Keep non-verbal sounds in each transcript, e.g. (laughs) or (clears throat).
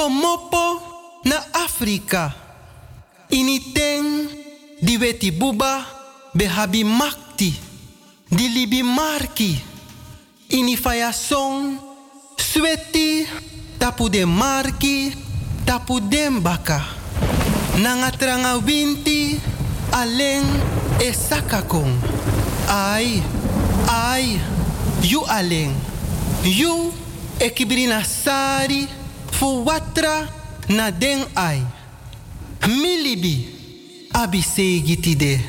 mopo na Afrika. Initeng di weti buba behabi makti. Di libi marki. Ini song sweti tapu de marki tapu den baka. Nanga tranga winti aleng e sakakong. Ai, ai, you aleng. You ekibrina sari fu watra na den ai. Milibi abi segi tide.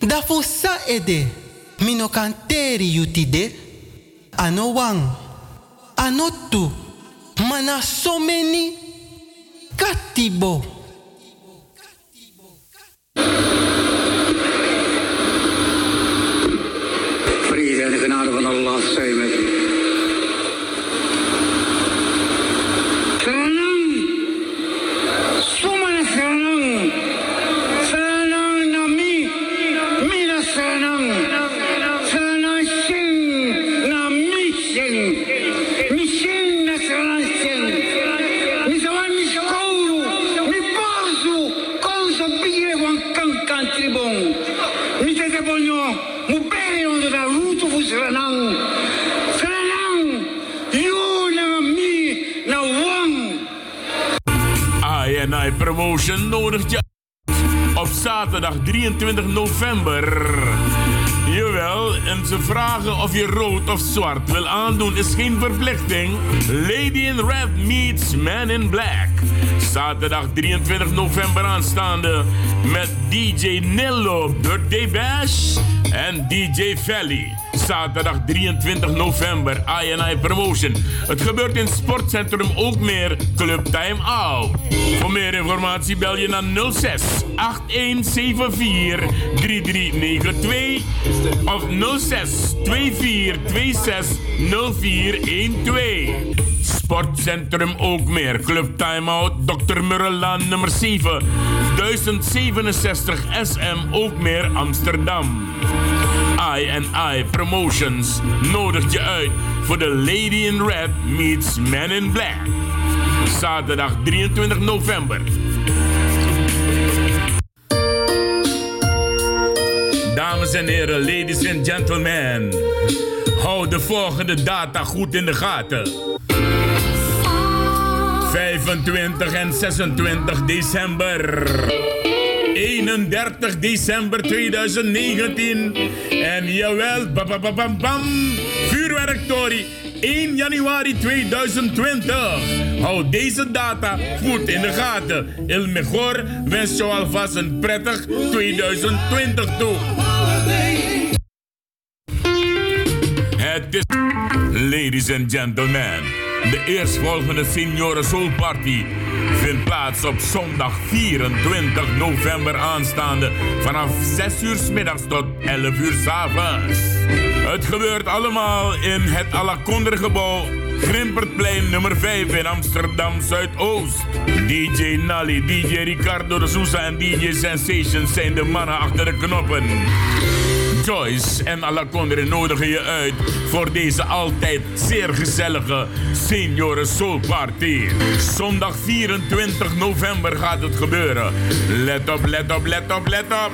Da fu sa ede mino kanteri yutide. Ano wang. Ano tu. Mana so many. Katibo. Vrede en de genade van Allah Promotion nodigt je op zaterdag 23 november. Jawel, en ze vragen of je rood of zwart wil aandoen is geen verplichting. Lady in Red meets Man in Black. Zaterdag 23 november aanstaande met DJ Nillo Birthday Bash en DJ Valley. Zaterdag 23 november, INI Promotion. Het gebeurt in Sportcentrum ook meer Club Time Out. Voor meer informatie bel je naar 06 8174 3392 of 06 2426 0412. Sportcentrum ook meer. Club Time Out, Dr. Murrelaan nummer 7, 1067 SM ook meer Amsterdam. I and I Promotions nodigt je uit voor de Lady in Red meets Man in Black. Zaterdag 23 november. Dames en heren, ladies and gentlemen. Hou de volgende data goed in de gaten. 25 en 26 december. 31 december 2019. En jawel, bam, bam, bam, bam. Vuurwerktory 1 januari 2020. Hou deze data goed in de gaten. Il Mejor wens jou alvast een prettig 2020 toe. Het is, ladies and gentlemen, de eerstvolgende Senioren Soul Party vindt plaats op zondag 24 november aanstaande vanaf 6 uur 's middags tot 11 uur 's avonds. Het gebeurt allemaal in het Alakonder gebouw Grimpertplein nummer 5 in Amsterdam Zuidoost. DJ Nally, DJ Ricardo de Sousa en DJ Sensation zijn de mannen achter de knoppen. Joyce en Alakondre nodigen je uit voor deze altijd zeer gezellige Senioren Soul Party. Zondag 24 november gaat het gebeuren. Let op, let op, let op, let op.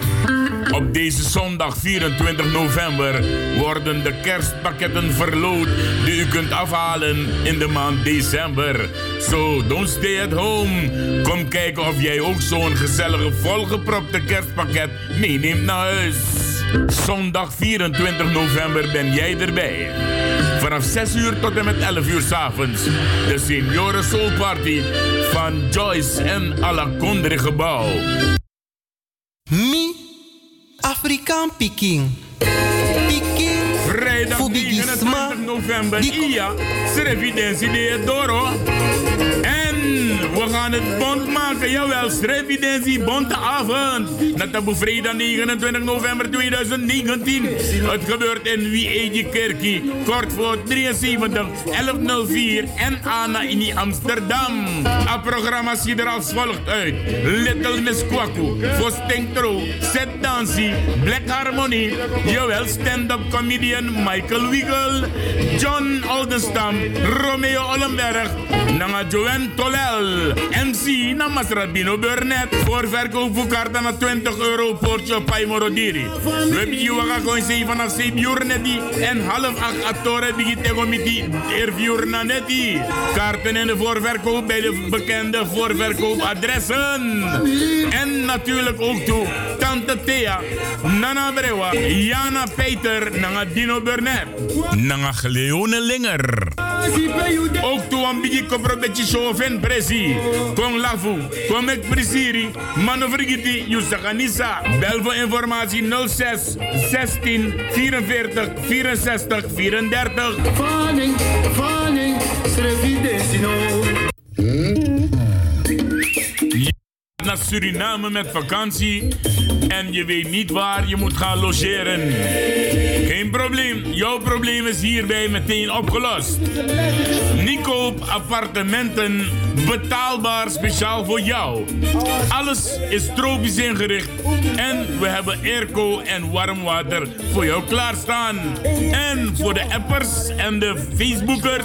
Op deze zondag 24 november worden de kerstpakketten verloot die u kunt afhalen in de maand december. So, don't stay at home. Kom kijken of jij ook zo'n gezellige volgepropte kerstpakket meeneemt naar huis. Zondag 24 november ben jij erbij. Vanaf 6 uur tot en met 11 uur s'avonds. De Senioren Soul Party van Joyce en Alakondre Gebouw. Mi Afrikaan Peking. Peking. Vrijdag Voor Biggie 29 Sma. november. Ja, Srevidentie de Doro. We gaan het bond maken. Jawel, Srevidentie bonte avond. Dat op vrijdag 29 november 2019. Het gebeurt in Wie Kerkie. Kort voor 73 1104 en Anna in Amsterdam. Het programma ziet er als volgt uit. Little Miss Kwaku. Voor Stinktro. Set Dancy. Black Harmony. Jawel, stand-up comedian Michael Wiegel. John Oldenstam. Romeo Ollenberg. Nanga Joanne Tolel. MC Namas Rabino Burnett. Voor verkoop voor kaarten naar 20 euro portje Paimorodiri. We hebben je waga gewoon 7 vanaf 7 uur. En half 8 atore begint tegen met die na. Kaarten in de voorverkoop bij de bekende voorverkoopadressen. En natuurlijk ook toe Tante Thea, Nana Brewa, Jana Peter, Nanga Dino Burnett. Nanga Gleone Linger. Ook toe een beetje kopro beetje show Kom lafu, kom ik presiri. Manovrigiti, Yusakanisa. Bel voor informatie 06 16 44 64 34. Fanning, fanning, srevidesino. naar Suriname met vakantie en je weet niet waar je moet gaan logeren. Geen probleem, jouw probleem is hierbij meteen opgelost. Nico appartementen betaalbaar speciaal voor jou. Alles is tropisch ingericht en we hebben airco en warm water voor jou klaarstaan. En voor de appers en de Facebookers,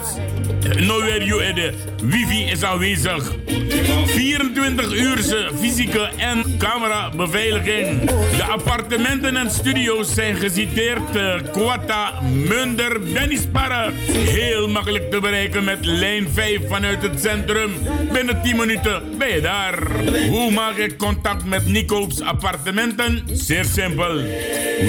nowhere you de wifi is aanwezig. 24 uur fysieke en camerabeveiliging. De appartementen en studio's zijn geciteerd uh, Quata, Munder, Bennisparre. Heel makkelijk te bereiken met lijn 5 vanuit het centrum. Binnen 10 minuten ben je daar. Hoe maak ik contact met Nicoop's appartementen? Zeer simpel.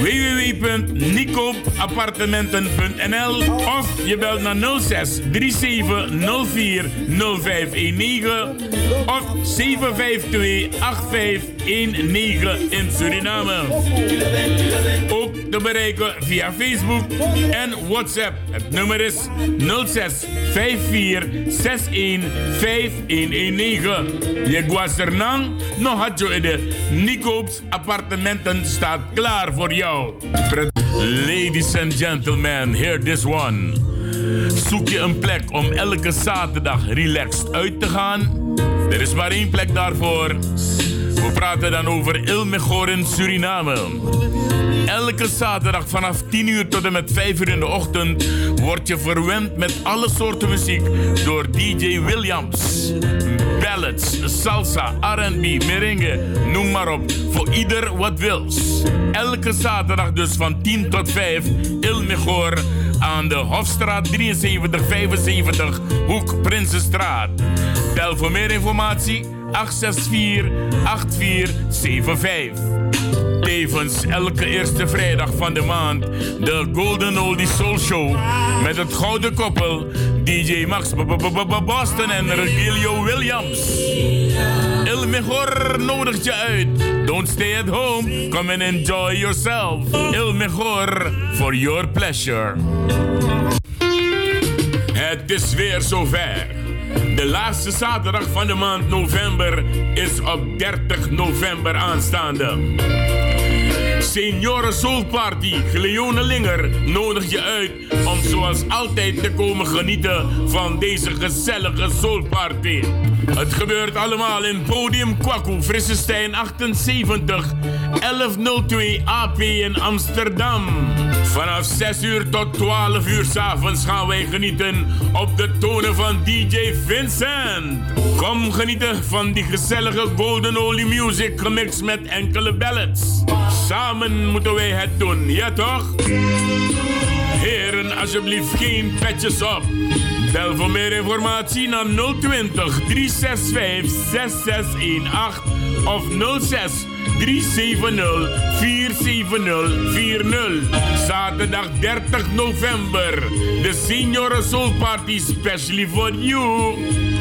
www.nicoopappartementen.nl of je belt naar 06 37 04 0519 of 752 8519 in Suriname. Ook te bereiken via Facebook en WhatsApp. Het nummer is 06 54 61 5119. Je guasernang no had je de Nicoop's appartementen staat klaar voor jou. Ladies and gentlemen, hear this one. Zoek je een plek om elke zaterdag relaxed uit te gaan? Er is maar één plek daarvoor. We praten dan over Ilmegor in Suriname. Elke zaterdag vanaf 10 uur tot en met 5 uur in de ochtend word je verwend met alle soorten muziek door DJ Williams. Ballads, salsa, R&B, merengue, noem maar op. Voor ieder wat wils. Elke zaterdag dus van 10 tot 5 Ilmegor aan de Hofstraat 7375, Hoek Prinsenstraat. Bel voor meer informatie 864-8475. Tevens elke eerste vrijdag van de maand de Golden Oldie Soul Show met het gouden koppel DJ Max Boston en Regilio Williams. Mejor nodigt je uit. Don't stay at home. Come and enjoy yourself. El Mejor for your pleasure. Het is weer zover. De laatste zaterdag van de maand november is op 30 november aanstaande. Senioren Soul Party Gleone Linger nodig je uit om zoals altijd te komen genieten van deze gezellige Soul Party. Het gebeurt allemaal in Podium Kwaku, Frissestein 78, 1102 AP in Amsterdam. Vanaf 6 uur tot 12 uur s'avonds gaan wij genieten op de tonen van DJ Vincent. Kom genieten van die gezellige Golden Holy Music gemixt met enkele ballads. Samen moeten wij het doen, ja toch? Heren, alsjeblieft geen petjes op. Bel voor meer informatie naar 020 365 6618 of 06 370 47040. Zaterdag 30 november. De Senioren Soul Party specially for you.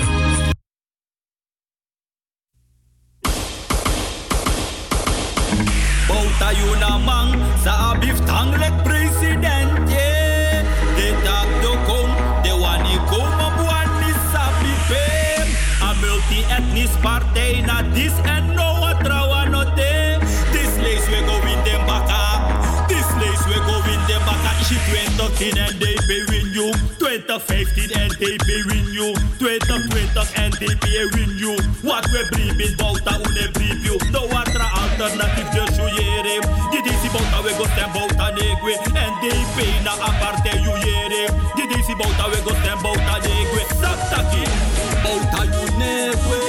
2010 en they pay you. 2015 en they pay you. 2020 en they pay you. Wat we brief in bouta une brief you. No atra alternatief de juyere. Dit is die bouta we go stem bouta negwe. En they pay na uh, aparte juyere. Dit is die bouta we go stem bouta negwe. Stop taki. Bouta you negwe.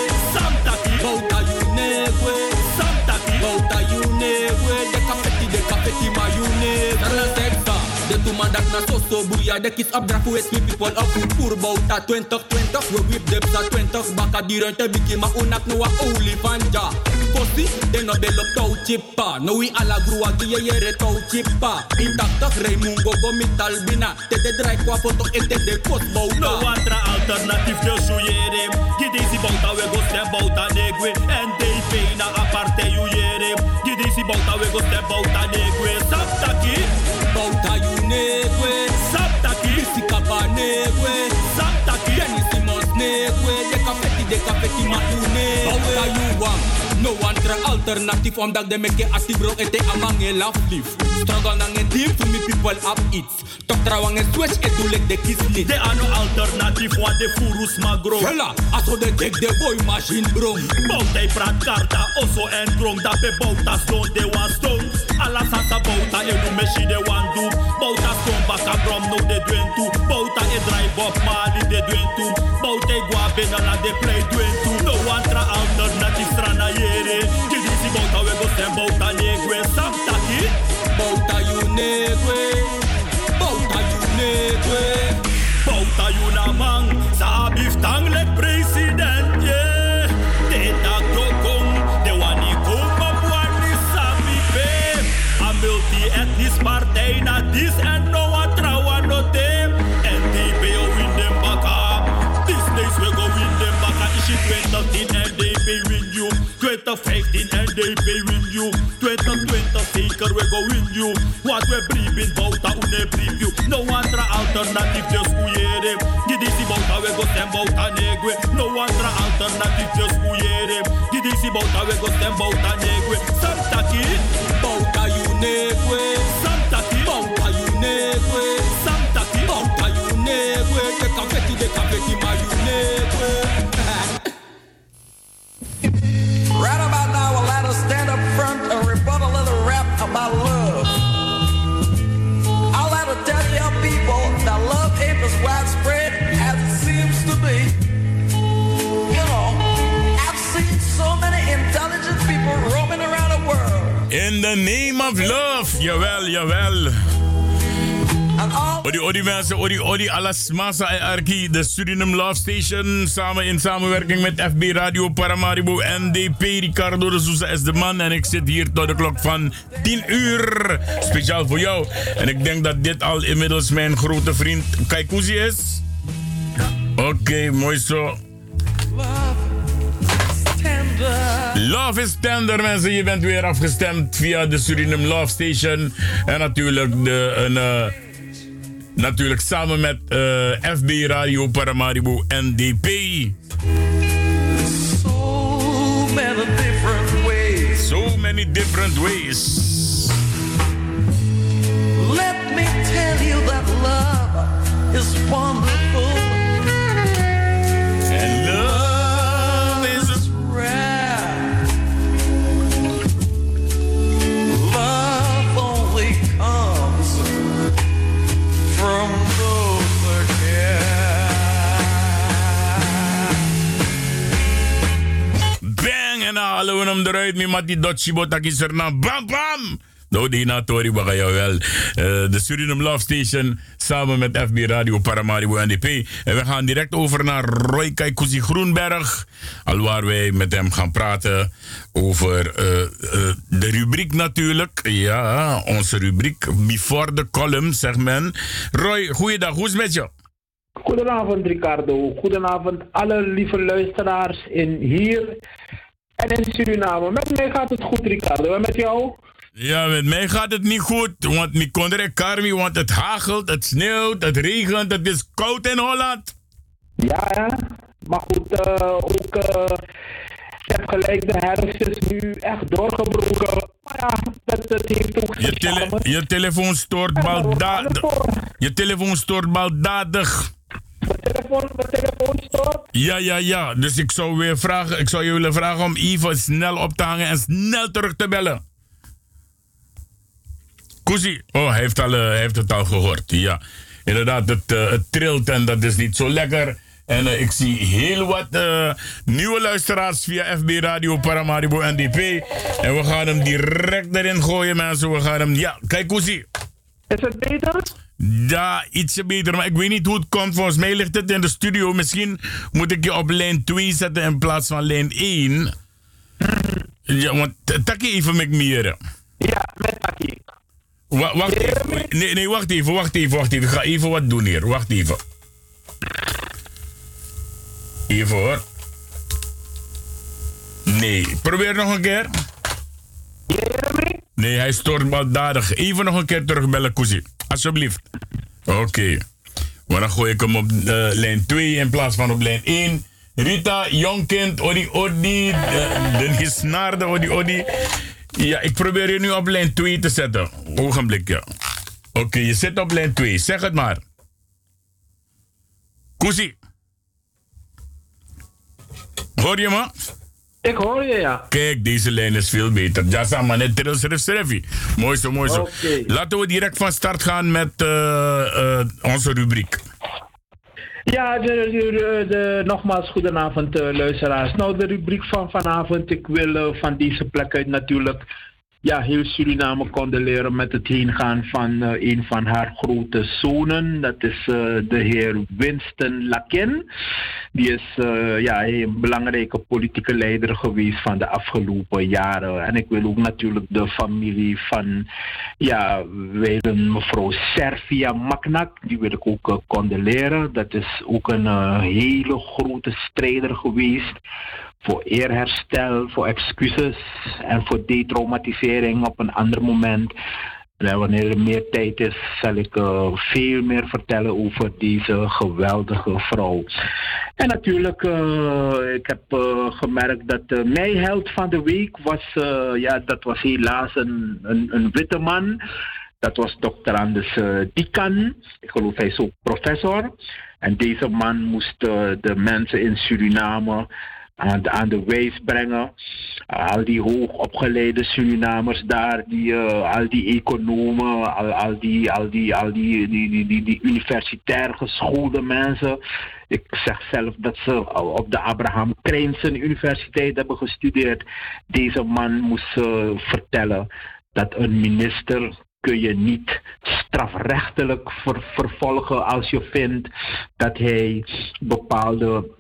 Dat na so so boeia. De kies op draf, we people op hoe poer bouta 2020. We whip de psa 20, baka die ruimte biki, maar unak no a olifant ja. Fossi, de no bel op touw chippa. No we ala grua die je jere touw chippa. In 80 Raimungo go mital bina. Te de draai kwa foto en te de kot bouta. No andere alternatief de soejere. Gidisi bouta we go stem bouta negwe. NDP na aparte jujere. Gidisi bouta we go stem bouta negwe. Simons negwe. De kafeti de kafeti ma you negwe. Bouta you wang. No andere alternatief omdat de meke ati bro ete amang e laf lief. Struggle nang e team for me people up iets. Tok trawang e switch e dulek de kiss niet. De ano alternatief wat de furus magro. Hela, aso de dek de boy machine bro. Bouta praat karta, oso en drong. Dat be bouta stone, de wan stone. Alla sasa bouta e meshi de wan do. Bouta brom no de duen tu. Bouta e drive up mali de duen tu. Bouta e gua benala de play duen tu. No andere alternatief strana yere. Kidisi bouta we go stem bouta negwe. Saptaki. Bouta you negwe. 2015 NDP win you. 2020 zeker we go win you. Wat we brief in bouta une brief you. No andere alternatief dus oeiere. Gidisi bouta we go stem bouta negwe. No andere alternatief dus oeiere. Gidisi bouta we go stem bouta negwe. Name of love. Jawel, jawel. Odi, odi mensen, odi, odi, alas massa en arki. De Suriname Love Station. Samen in samenwerking met FB Radio Paramaribo NDP. Ricardo de Souza is de man. En ik zit hier tot de klok van 10 uur. Speciaal voor jou. En ik denk dat dit al inmiddels mijn grote vriend Kaikousi is. Oké, mooi zo. Love is tender, mensen. Je bent weer afgestemd via de Suriname Love Station. En natuurlijk, de, een, eh, natuurlijk samen met eh, FB Radio Paramaribo NDP. so many different ways. So many different ways. Let me tell you that love is wonderful. Dan halen we hem eruit. Mi mati dotchi botak is er na bam bam. Nou, die na Tori baga jou wel. Eh, de Suriname Love Station samen met FB Radio Paramaribo NDP. En we gaan direct over naar Roy Kaikousi Groenberg. Alwaar wij met hem gaan praten over eh, eh, de rubriek natuurlijk. Ja, onze rubriek Before the Column, zegt men. Roy, goeiedag. Hoe is het met je? Goedenavond Ricardo. Goedenavond alle lieve luisteraars in hier en in Suriname. Met mij gaat het goed Ricardo. En met jou? Ja, met mij gaat het niet goed. Want ik kon er karmi, want het hagelt, het sneeuwt, het regent, het is koud in Holland. Ja, hè? maar goed, eh, ook uh, je hebt gelijk, de herfst is nu echt doorgebroken. Maar ja, dat, dat heeft ook Je, tele je telefoon stoort baldadig. Je telefoon stoort baldadig. Telefoon, mijn telefoon stoort. Ja, ja, ja. Dus ik zou weer vragen, ik zou je willen vragen om even snel op te hangen en snel terug te bellen. Koesie. Oh, hij heeft, al, eh, heeft het al gehoord. Ja, inderdaad, het, eh, het trilt en dat is niet zo lekker. En eh, ik zie heel wat nieuwe luisteraars via FB Radio Paramaribo NDP. En we gaan hem direct erin gooien, mensen. We gaan hem... Ja, kijk, Koesie. Is het beter? Ja, ietsje beter, maar ik weet niet hoe het komt. Volgens mij ligt het in de studio. Misschien moet ik je op lijn 2 zetten in plaats van lijn 1. Ja, want Taki even met meer. Ja, met Taki. Wa wacht even. Nee, nee, wacht even, wacht even, wacht even. Ik ga even wat doen hier. Wacht even. Even hoor. Nee, probeer nog een keer. Nee, hij stoort baldadig. Even nog een keer terugbellen, Koesie. Alsjeblieft. Oké. Okay. Maar dan gooi ik hem op uh, lijn 2 in plaats van op lijn 1. Rita, jongkind, odi odi. De Snaarde, odi odi. Ja, ik probeer je nu op lijn 2 te zetten. Ogenblik, ja. Oké, okay, je zit op lijn 2. Zeg het maar. Koesie. Hoor je me? Ik hoor je, ja. Kijk, deze lijn is veel beter. Ja, samen maar net Serif Mooi zo, mooi zo. Okay. Laten we direct van start gaan met uh, uh, onze rubriek. Ja, de, de, de, nogmaals goedenavond uh, luisteraars. Nou, de rubriek van vanavond. Ik wil van deze plek uit natuurlijk ja, heel Suriname condoleren met het heengaan van uh, een van haar grote zonen. Dat is uh, de heer Winston Lakin. Die is uh, ja, een belangrijke politieke leider geweest van de afgelopen jaren. En ik wil ook natuurlijk de familie van ja, mevrouw Servia Maknak, die wil ik ook condoleren. Dat is ook een hele grote strijder geweest voor eerherstel, voor excuses en voor detraumatisering op een ander moment. En wanneer er meer tijd is, zal ik uh, veel meer vertellen over deze geweldige vrouw. En natuurlijk, uh, ik heb uh, gemerkt dat de mijheld van de week was, ja, dat was helaas een, een, een, witte man. Dat was dokter Anders Dikan. Ik geloof hij is ook professor. En deze man moest de mensen in Suriname aan aan de wijs brengen. al die hoogopgeleide Surinamers daar, die, uh, al die economen, al, al, die, al, die, al die, die, die, die, universitair geschoolde mensen. Ik zeg zelf dat ze op de Abraham Krijnsen Universiteit hebben gestudeerd. Deze man moest uh, vertellen dat een minister kun je niet strafrechtelijk ver, vervolgen als je vindt dat hij bepaalde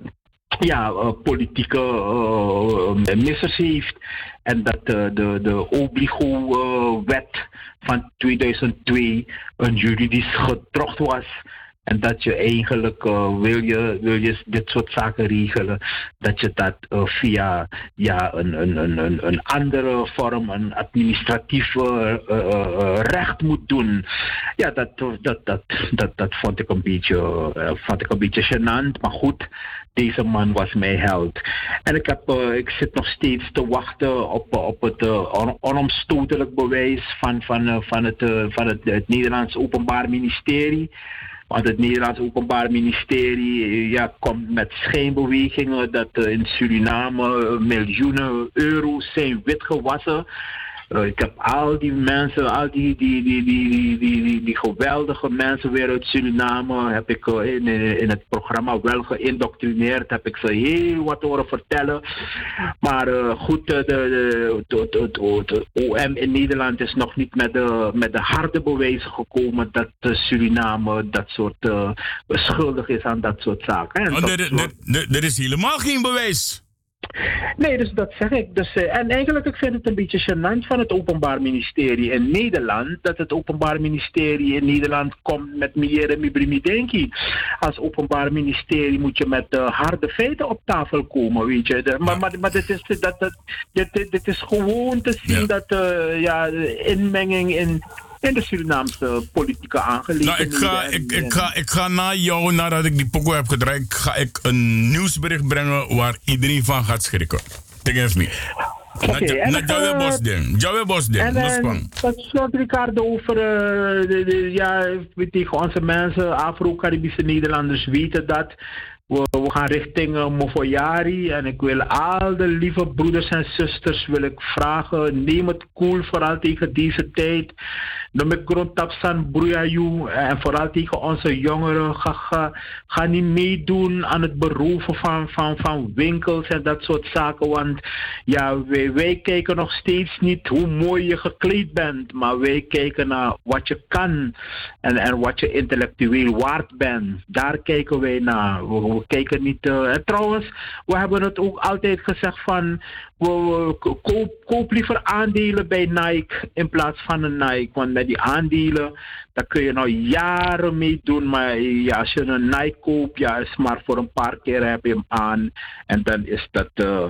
ja, uh, politieke uh, heeft. En dat de, de Obligo-wet van 2002 een juridisch gedrocht was. En dat je eigenlijk, wil, je, wil je dit soort zaken regelen, dat je dat via ja, een, een, een, een andere vorm, een administratief recht moet doen. Ja, dat, dat, dat, dat, dat vond, ik een beetje, vond ik een beetje gênant. Maar goed, deze man was mijn held. En ik, heb, uh, ik zit nog steeds te wachten op, op het uh, onomstotelijk bewijs van, van, van, het, van het, het Nederlands Openbaar Ministerie. Want het Nederlands Openbaar Ministerie ja, komt met schijnbewegingen dat in Suriname miljoenen euro's zijn witgewassen. Uh, ik heb al die mensen, al die, die, die, die, die, die, die, geweldige mensen weer uit Suriname, heb ik uh, in, in het programma wel geïndoctrineerd, heb ik ze heel wat horen vertellen. Maar uh, goed, de, de, de, de, OM in Nederland is nog niet met de, met de harde bewijzen gekomen dat Suriname dat soort schuldig is aan dat soort zaken. En oh, er is helemaal geen bewijs. Nee, dus dat zeg ik. Dus, uh, en eigenlijk ik vind het een beetje gênant van het Openbaar Ministerie in Nederland. Dat het Openbaar Ministerie in Nederland komt met meer Mibrimidenki. Als Openbaar Ministerie moet je met uh, harde feiten op tafel komen, weet je. De, maar, maar, maar dit, is, dat, dat, dit, dit is gewoon te zien ja. dat uh, ja, inmenging in in de Surinaamse politieke aangelegenheden. Nou, ik, ga, ik, ik, ga, ik ga na jou, nadat ik die pokoe heb gedraaid, ga ik een nieuwsbericht brengen waar iedereen van gaat schrikken. Tegen me. Okay, en Jawe Bos ding. Jawe Bos ding. En slot Ricardo over uh, de, de, ja, tegen onze mensen, Afro-Caribische Nederlanders weten dat. We, we gaan richting uh, Mofoyari en ik wil al de lieve broeders en zusters wil ik vragen, neem het cool vooral tegen deze tijd. De mikrotapsan broeiajoe en vooral tegen onze jongeren. Ga, ga, niet meedoen aan het beroven van, van, van winkels en dat soort zaken. Want ja, wij, wij kijken nog steeds niet hoe mooi je gekleed bent. Maar wij kijken naar wat je kan en, en wat je intellectueel waard bent. Daar kijken wij naar. We, kijken niet... En trouwens, we hebben het ook altijd gezegd van koop, koop liever aandelen bij Nike in plaats van een Nike. Want met die aandelen, daar kun je nou jaren mee doen. Maar ja, als je een Nike koopt, ja, is maar voor een paar keer heb je hem aan. En dan is dat, uh,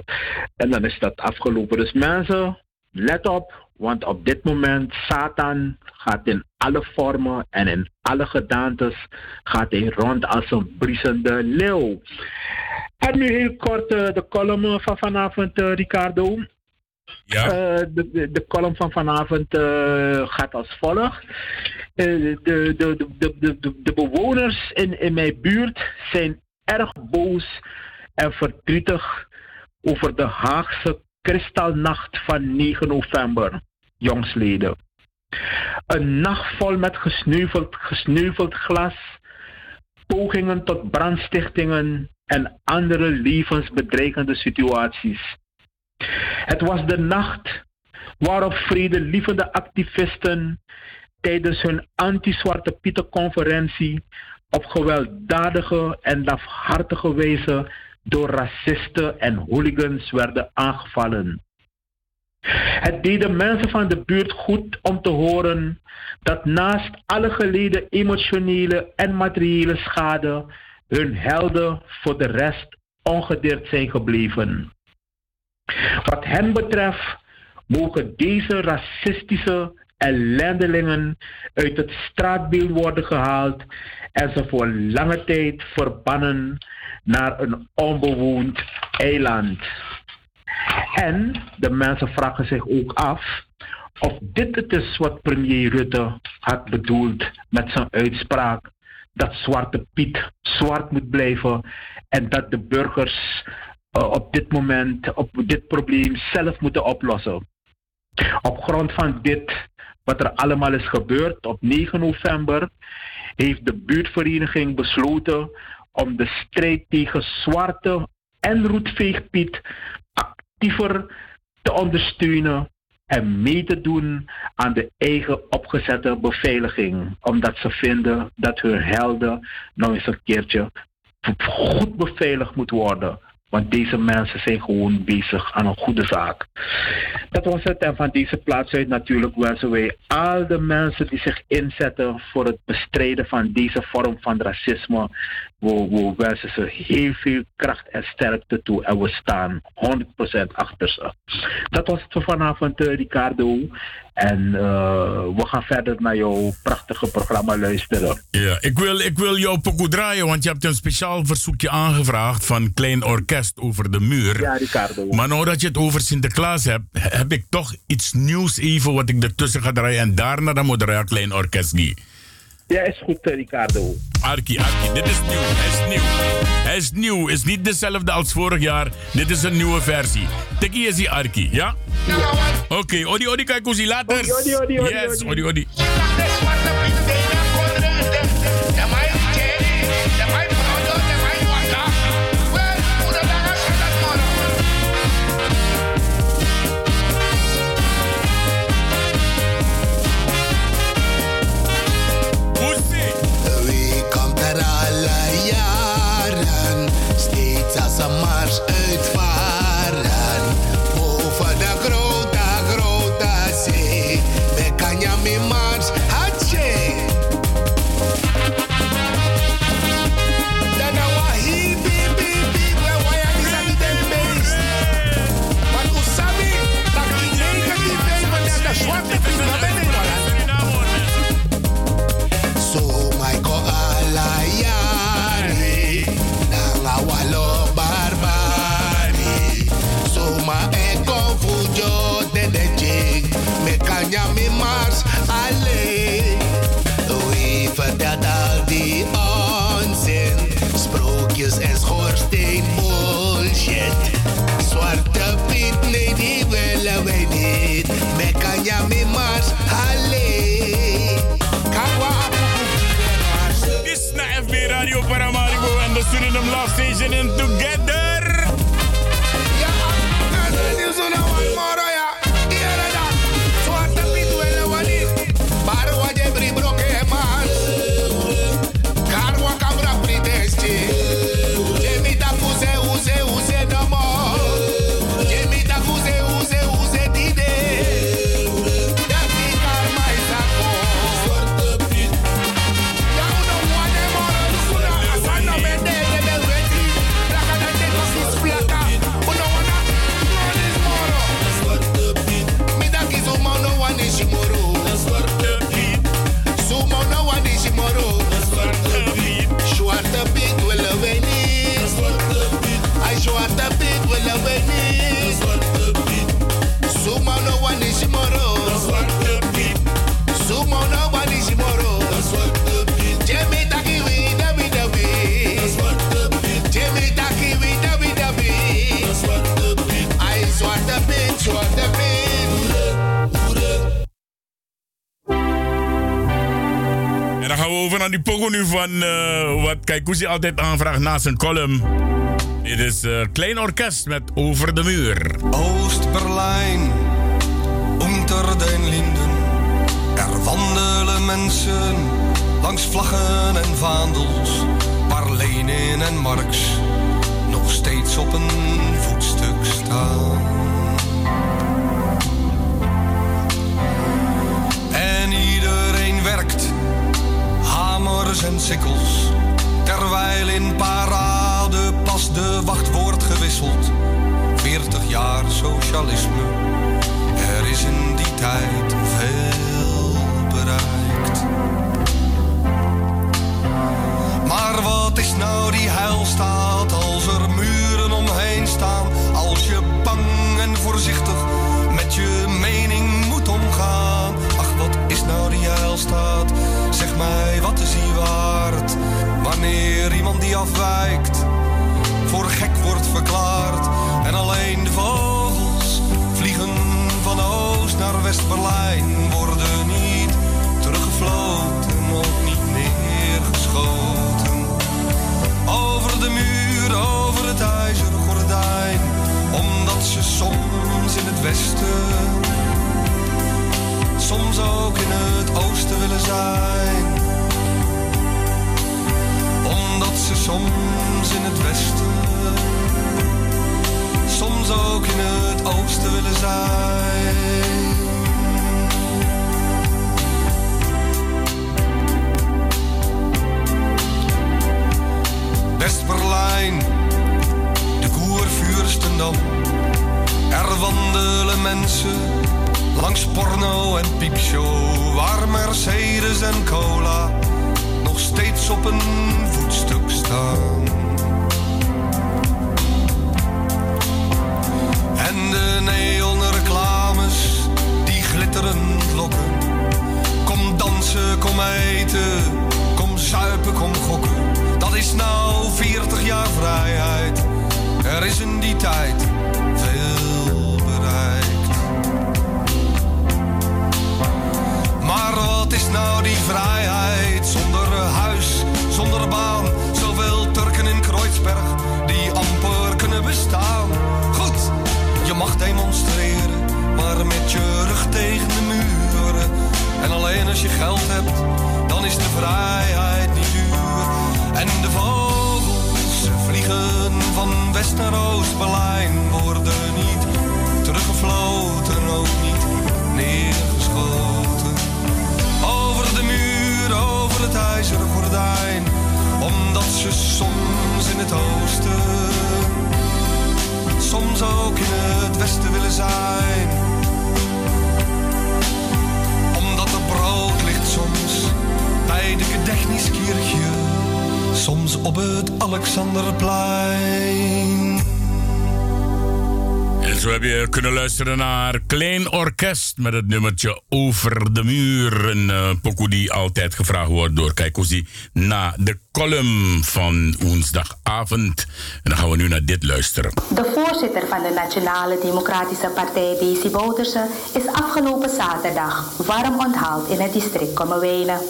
en dan is dat afgelopen. Dus mensen, let op. Want op dit moment, Satan gaat in alle vormen en in alle gedaantes gaat hij rond als een briesende leeuw. En nu heel kort uh, de column van vanavond, uh, Ricardo. Ja. Uh, de, de, de, column van vanavond gaat als volgt. de, de, de, de, de, de bewoners in, in mijn buurt zijn erg boos en verdrietig over de Haagse kristalnacht van 9 november, jongsleden. Een nacht vol met gesneuveld, gesneuveld glas, pogingen tot brandstichtingen en andere levensbedreigende situaties. Het was de nacht waarop vredelievende activisten tijdens hun anti-Zwarte Pieter conferentie op gewelddadige en lafhartige wijze door racisten en hooligans werden aangevallen. Het deed de mensen van de buurt goed om te horen dat naast alle geleden emotionele en materiële schade hun helden voor de rest ongedeerd zijn gebleven. Wat hen betreft mogen deze racistische ellendelingen uit het straatbeeld worden gehaald en ze voor lange tijd verbannen naar een onbewoond eiland. En de mensen vragen zich ook af of dit het is wat premier Rutte had bedoeld met zijn uitspraak dat Zwarte Piet zwart moet blijven en dat de burgers uh, op dit moment, op dit probleem zelf moeten oplossen. Op grond van dit, wat er allemaal is gebeurd op 9 november, heeft de buurtvereniging besloten om de strijd tegen zwarte en roetveegpiet te ondersteunen en mee te doen aan de eigen opgezette beveiliging. Omdat ze vinden dat hun helden nog eens een keertje goed beveiligd moet worden. Want deze mensen zijn gewoon bezig aan een goede zaak. Dat was het. En van deze plaats uit natuurlijk wensen wij al de mensen die zich inzetten voor het bestrijden van deze vorm van racisme. We, we wensen ze heel veel kracht en sterkte toe. En we staan 100% achter ze. Dat was het voor vanavond, uh, Ricardo. En uh, we gaan verder naar jouw prachtige programma luisteren. Ja, ik wil, ik wil jou pokoe draaien, want je hebt een speciaal verzoekje aangevraagd van Klein Orkest over de muur. Ja, Ricardo. Maar nou dat je het over Sinterklaas hebt, heb ik toch iets nieuws even wat ik ertussen ga draaien. En daarna dan moet draaien Klein Orkest niet. Ja, is goed, Ricardo. Arki, Arki, dit is nieuw. Hij is nieuw. Hij is nieuw. Is niet dezelfde als vorig jaar. Dit is een nieuwe versie. Tikkie is die Arki, ja? ja. Oké, okay, odi odi kijk hoe later. Odi odi odi odi. Yes, odi odi. Paramaribo and the Suriname Love Station in together. Ja, van uh, wat Kaikousi altijd aanvraagt na zijn column. Dit is uh, Klein Orkest met Over de Muur. Oost-Berlijn, unter den Linden. Er wandelen mensen langs vlaggen en vaandels. Waar Lenin en Marx nog steeds op een voetstuk staan. En sikkels. Terwijl in parade pas de wacht wordt gewisseld. 40 jaar socialisme, er is in die tijd veel bereikt. Maar wat is nou die heilstaat als er muren omheen staan? Als je bang en voorzichtig met je mening moet omgaan. Ach, wat is nou die heilstaat? Wat is hij waard? Wanneer iemand die afwijkt voor gek wordt verklaard en alleen de vogels vliegen van Oost naar West-Berlijn worden niet teruggefloten, ook niet neergeschoten. Over de muur, over het ijzeren gordijn, omdat ze soms in het westen, soms ook in het oosten willen zijn. Omdat ze soms in het westen, soms ook in het oosten willen zijn. West-Berlijn, de Koervuurstendam. Er wandelen mensen langs porno en piepshow, waar Mercedes en cola nog steeds op een voetstuk staan. En de neonreclames die glitterend lokken. Kom dansen, kom eten, kom zuipen, kom gokken. Dat is nou 40 jaar vrijheid. Er is in die tijd is nou die vrijheid zonder huis, zonder baan? Zoveel Turken in Kreuzberg die amper kunnen bestaan. Goed, je mag demonstreren, maar met je rug tegen de muren. En alleen als je geld hebt, dan is de vrijheid niet duur. En de vogels vliegen van West naar Oost-Berlijn, worden niet teruggefloten, ook niet neergeschoten. Het ijzeren gordijn, omdat ze soms in het oosten, soms ook in het westen willen zijn. Omdat er brood ligt soms bij de Gedechniskirche, soms op het Alexanderplein. Zo heb je kunnen luisteren naar Klein Orkest met het nummertje Over de Muur. Een uh, pokoe die altijd gevraagd wordt door Kaikozi na de column van woensdagavond. En dan gaan we nu naar dit luisteren. De voorzitter van de Nationale Democratische Partij, Daisy Bouterse, is afgelopen zaterdag warm onthaald in het district Kommerwijnen.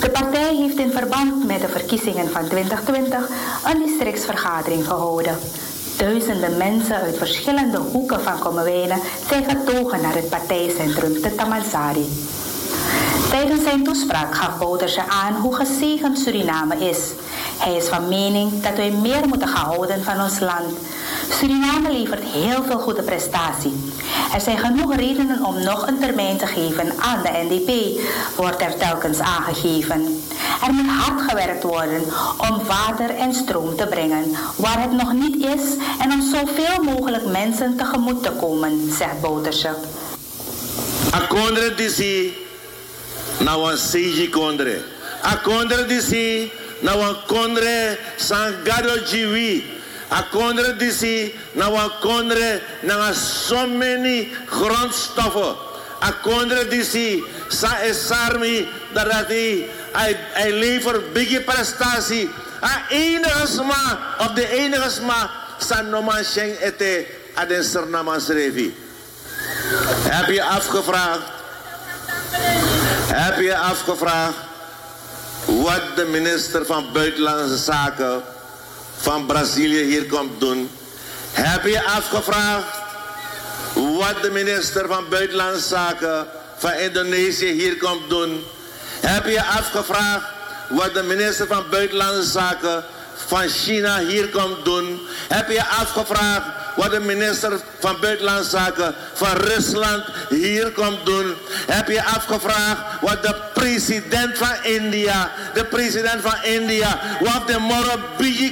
De partij heeft in verband met de verkiezingen van 2020 een districtsvergadering gehouden. Duizenden mensen uit verschillende hoeken van Kommerwijnen zijn getogen naar het partijcentrum te Tamansari. Tijdens zijn toespraak gaf Bouterse aan hoe gezegend Suriname is. Hij is van mening dat wij meer moeten houden van ons land. Suriname levert heel veel goede prestatie. Er zijn genoeg redenen om nog een termijn te geven aan de NDP, wordt er telkens aangegeven. Er moet hard gewerkt worden om water en stroom te brengen waar het nog niet is en om zoveel mogelijk mensen tegemoet te komen, zegt Bouterse. Akondre disi na wan seji kondre. Akondre disi na wan kondre sangado jiwi. Akondre disi na wan kondre na so many grondstoffen. Akondre disi sa esarmi dat hij hij levert biggie prestatie. A enige sma op de enige sma san noman sheng ete aden. Heb je afgevraagd? Heb je afgevraagd wat de minister van Buitenlandse Zaken van Brazilië hier komt doen? Heb je afgevraagd wat de minister van Buitenlandse Zaken van Indonesië hier komt doen? Heb je afgevraagd wat de minister van Buitenlandse Zaken van China hier komt doen? Heb je afgevraagd wat de minister van Buitenlandse Zaken van Rusland hier komt doen? Heb je afgevraagd wat de president van India, de president van India, wat de morgen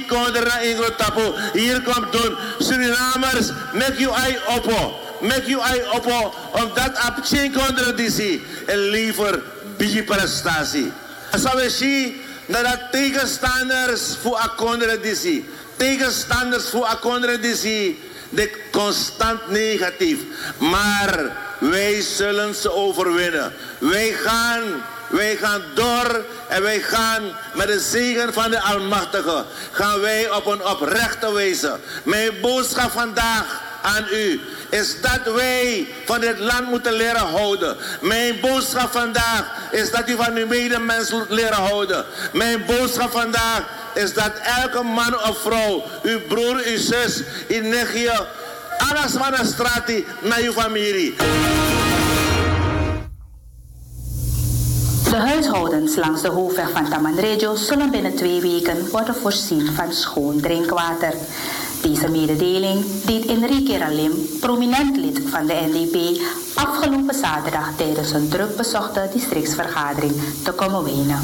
kondera Inglotapo hier komt doen? Surinamers, make you eye open. Make you eye open, omdat op geen contradictie en liever bigi prestatie. Sabe zien dat de tegenstanders voor een contradictie, tegenstanders voor een contradictie, de constant negatief. Maar wij zullen ze overwinnen. Wij gaan, wij gaan door en wij gaan met de zegen van de Almachtige, gaan wij op een oprechte wijze. Mijn boodschap vandaag aan u is dat wij van dit land moeten leren houden. Mijn boodschap vandaag is dat u van uw medemens leren houden. Mijn boodschap vandaag is dat elke man of vrouw, uw broer, uw zus, uw nichtje, alles van de straat naar uw familie. De huishoudens langs de hoofdweg van Tamanregio zullen binnen twee weken worden voorzien van schoon drinkwater. Deze mededeling deed Enrique Ralim, prominent lid van de NDP, afgelopen zaterdag tijdens een druk bezochte districtsvergadering te Komowena.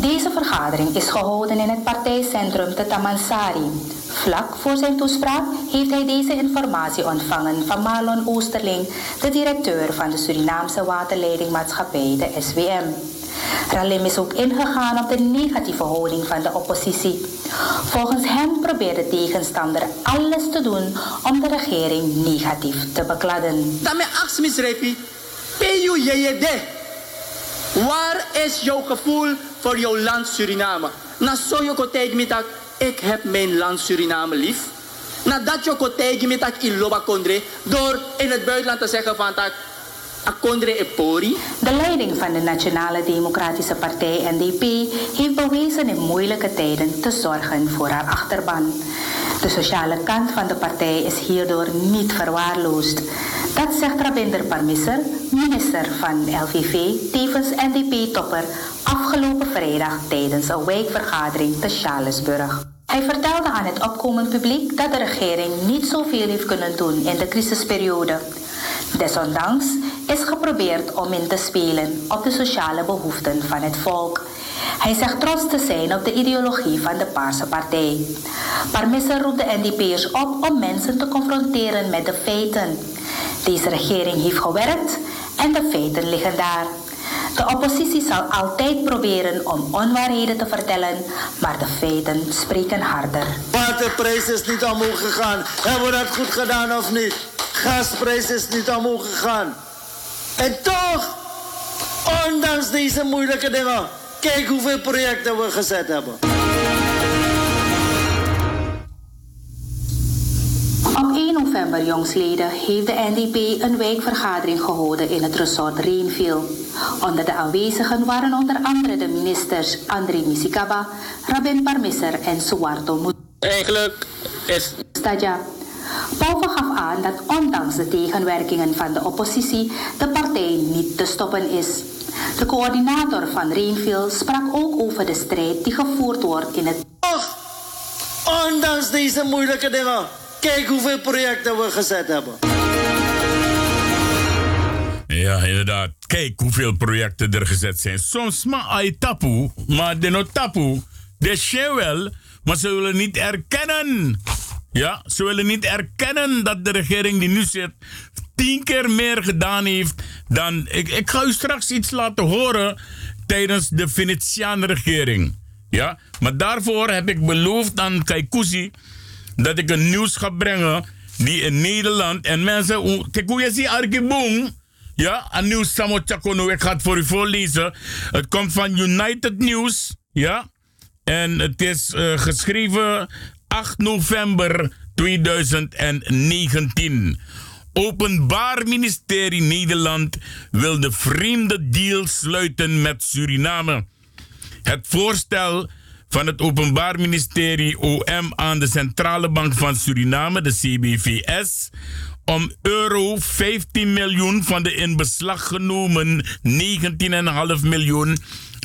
Deze vergadering is gehouden in het partijcentrum te Tamansari. Vlak voor zijn toespraak heeft hij deze informatie ontvangen van Marlon Oosterling, de directeur van de Surinaamse waterleidingmaatschappij, de SWM. Ralim is ook ingegaan op de negatieve houding van de oppositie. Volgens hem probeert de tegenstander alles te doen om de regering negatief te bekladden. Daarmee achtsmisrepi, Waar is jouw gevoel voor jouw land Suriname? Na zo je kotegi mitak, ik heb mijn land Suriname lief. Nadat je kotegi mitak in Loba Kondre, door in het buitenland te zeggen van tak, de leiding van de Nationale Democratische Partij NDP heeft bewezen in moeilijke tijden te zorgen voor haar achterban. De sociale kant van de partij is hierdoor niet verwaarloosd. Dat zegt Rabinder Parmisser, minister van LVV, tevens NDP-topper, afgelopen vrijdag tijdens een wijkvergadering te Charlesburg. Hij vertelde aan het opkomend publiek dat de regering niet zoveel heeft kunnen doen in de crisisperiode. Desondanks is geprobeerd om in te spelen op de sociale behoeften van het volk. Hij zegt trots te zijn op de ideologie van de Paarse Partij. Parmissa roept de NDP'ers op om mensen te confronteren met de feiten. Deze regering heeft gewerkt en de feiten liggen daar. De oppositie zal altijd proberen om onwaarheden te vertellen, maar de feiten spreken harder. Waterprijs is niet omhoog gegaan. Hebben we dat goed gedaan of niet? gasprijs is niet omhoog gegaan. En toch, ondanks deze moeilijke dingen, kijk hoeveel projecten we gezet hebben. Op 1 november jongsleden heeft de NDP een wijkvergadering gehouden in het resort Reenville. Onder de aanwezigen waren onder andere de ministers André Misikaba, Rabin Parmisser en Suwarto Mut. Eigenlijk is... Pauve gaf aan dat ondanks de tegenwerkingen van de oppositie de partij niet te stoppen is. De coördinator van Reenville sprak ook over de strijd die gevoerd wordt in het... Toch, ondanks deze moeilijke dingen, kijk hoeveel projecten we gezet hebben. Ja, inderdaad. Kijk hoeveel projecten er gezet zijn. Soms maar ai tapu, maar de no tapu. De wel, maar ze willen niet erkennen. Ja, ze willen niet erkennen dat de regering die nu zit tien keer meer gedaan heeft dan. Ik, ik ga u straks iets laten horen tijdens de Venetiaanse regering. Ja, maar daarvoor heb ik beloofd aan Kaikousi dat ik een nieuws ga brengen die in Nederland en mensen. Kijk hoe je ziet. Ja, een nieuws Samo Chakono. Ik ga het voor u voorlezen. Het komt van United News. Ja. En het is uh, geschreven 8 november 2019. Openbaar Ministerie Nederland wil de vreemde deal sluiten met Suriname. Het voorstel van het Openbaar Ministerie OM aan de Centrale Bank van Suriname, de CBVS, om euro 15 miljoen van de in beslag genomen 19,5 miljoen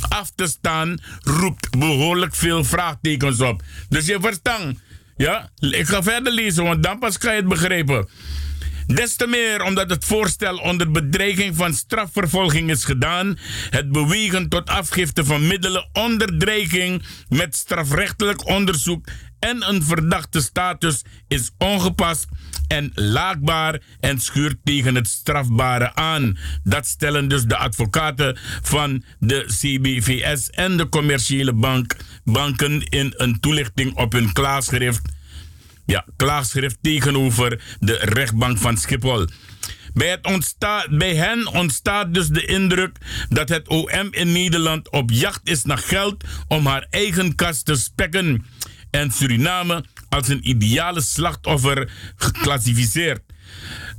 af te staan, roept behoorlijk veel vraagtekens op. Dus je verstand. Ja, ik ga verder lezen, want dan pas ga je het begrijpen. Des te meer omdat het voorstel onder bedreiging van strafvervolging is gedaan, het bewegen tot afgifte van middelen onder dreiging met strafrechtelijk onderzoek en een verdachte status is ongepast en laakbaar en schuurt tegen het strafbare aan. Dat stellen dus de advocaten van de CBVS en de commerciële bank, banken in een toelichting op hun klaarschrift. Ja, klaarschrift tegenover de rechtbank van Schiphol. Bij hen ontstaat dus de indruk dat het OM in Nederland op jacht is naar geld om haar eigen kast te spekken en Suriname als een ideale slachtoffer geclassificeerd.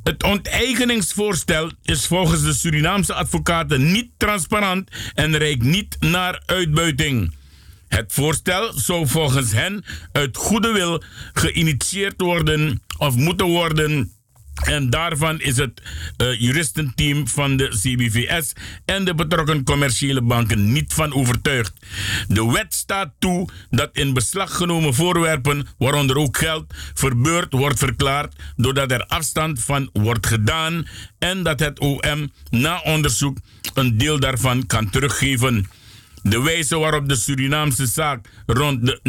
Het onteigeningsvoorstel is volgens de Surinaamse advocaten niet transparant en reikt niet naar uitbuiting. Het voorstel zou volgens hen uit goede wil geïnitieerd worden of moeten worden en daarvan is het uh, juristenteam van de CBVS en de betrokken commerciële banken niet van overtuigd. De wet staat toe dat in beslag genomen voorwerpen, waaronder ook geld, verbeurd wordt verklaard doordat er afstand van wordt gedaan en dat het OM na onderzoek een deel daarvan kan teruggeven. De wijze waarop de Surinaamse zaak rond de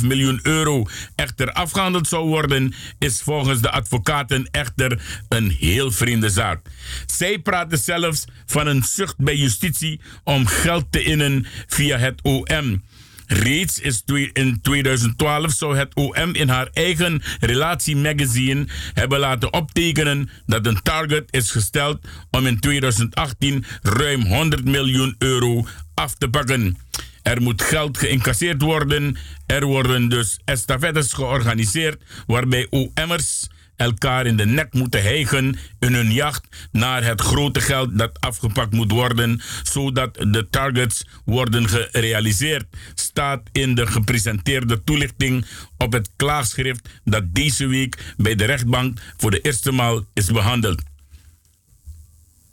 19,5 miljoen euro echter afgehandeld zou worden, is volgens de advocaten echter een heel vreemde zaak. Zij praten zelfs van een zucht bij justitie om geld te innen via het OM. Reeds is in 2012 zou het OM in haar eigen relatiemagazine hebben laten optekenen dat een target is gesteld om in 2018 ruim 100 miljoen euro af te pakken. Er moet geld geïncasseerd worden. Er worden dus estafettes georganiseerd waarbij OM'ers elkaar in de nek moeten hijgen in hun jacht naar het grote geld dat afgepakt moet worden, zodat de targets worden gerealiseerd, staat in de gepresenteerde toelichting op het klaagschrift dat deze week bij de rechtbank voor de eerste maal is behandeld.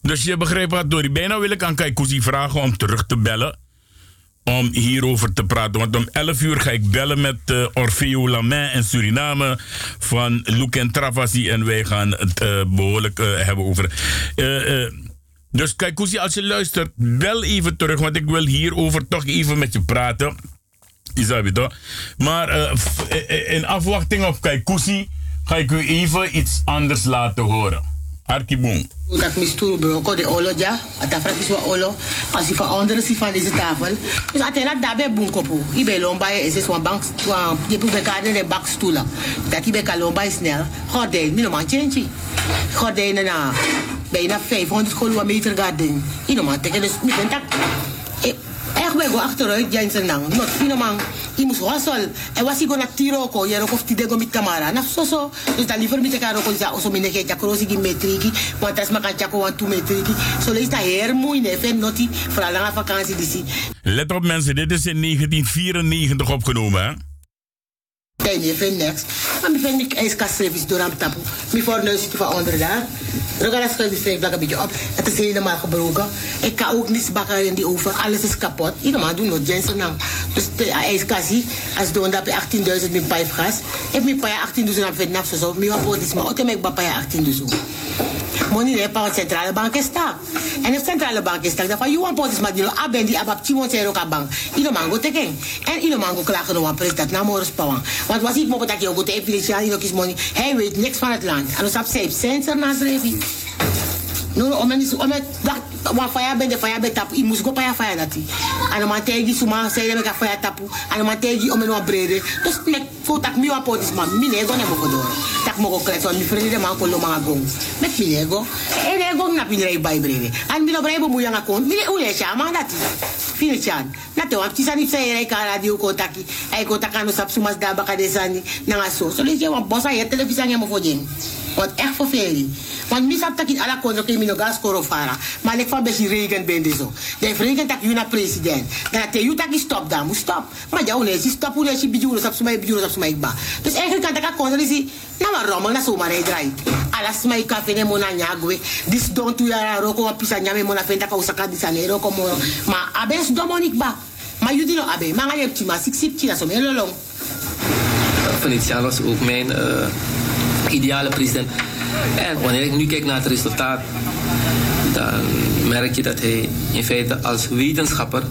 Dus je begrijpt wat, Dori. Bijna wil ik aan Kaikousi vragen om terug te bellen. Om hierover te praten. Want om 11 uur ga ik bellen met uh, Orfeo Lamain in Suriname. Van Luc en Travasi. En wij gaan het uh, behoorlijk uh, hebben over. dus Kaikousi, als je luistert, bel even terug. Want ik wil hierover toch even met je praten. Isabito. Maar in afwachting op Kaikousi ga ik u even iets anders laten horen. Arkibon. Dat misturu broko de olo ja, atafra kiswa olo, als ik onder si van deze tafel. Dus atena dabe bunkopu. Ibe lomba is is een bank, je moet bekade de bakstoelen. Dat ibe kalomba snel. Gorde, mi no man change. gordijnen na bijna 500 kilometer. Ino man, teken dus, ben tak. Echt ben go achteruit, Jensen nang. Not, ino man, i moest wassel. En was ik go na tiro ko, jero of tide go mit kamara. Na so so. Dus dan liever mit karo ko za oso mine ke jakrosi gi metriki, want chako wan tu metriki. So lees dat heer mooi ne, fen noti, vooral na vakantie disi. Let op mensen, dit is in 1994 opgenomen hè? Nee, je vindt niks. Maar ik vind ik ijskastservice door aan tappen. Mijn voorneus zit van onder daar. Rogalas schuift die vijf een beetje op. Het is helemaal gebroken. Ik kan ook niets bakken in die oven. Alles is kapot. Iedereen doet nog Jensen nou. Dus de ijskassie, als doen dat bij 18.000 met pijpgas. Ik heb mijn 18.000 aan Vietnam zo. Mijn rapport is maar. Ik heb mijn 18.000 money ne pa centrale bank sta en de centrale bank sta da fa you want potis madino abendi abab bank. Ino mango teken en ino mango klagen wan president na morus pawan want was ik mo dat je ook de epilepsie ino kis money. Hij weet niks van het land en ons op safe. Sensor na zrevi no no omen is omen dat wa faya ben de faya be tap i go pa faya dati. Ana man tegi suma tapu. Ana man tegi omen wa brede dus nek fo tak mi potis go tak mo ko kreson mi frede man ko lo ma gong met mi ne go e ne go na pin rei bai brede an mi no brebo mu yanga kon mi ne ule cha ma dati fini chan na te wa tisa ni sei rei ka radio ko taki. Ai ko takano sap sumas da ba ka de sani na so so le je wa bosa ye televisie mo fo jeng wat echt vervelend. Want mis dat ik alle konden ke mino gas koro fara. Maar ik van besi regen ben zo. De regen tak juna president. Dan te you tak stop dan, moet stop. Maar jou nee, si stop hoe si bijuro sap sumai bijuro sap sumai ba. Dus eigenlijk kan tak konden si na maar rommel na zomaar hij draait. Alas mai kafe ne mona nyagwe. Dis don tu ya roko wa pisa nyame mona fenta ka usaka disane roko mo. Ma abes domonik ba. Maar jullie nog abe, maar je hebt maar six sip china zo heel ook mijn uh, ideale president. En wanneer ik nu kijk naar het resultaat, dan merk je dat hij in feite als wetenschapper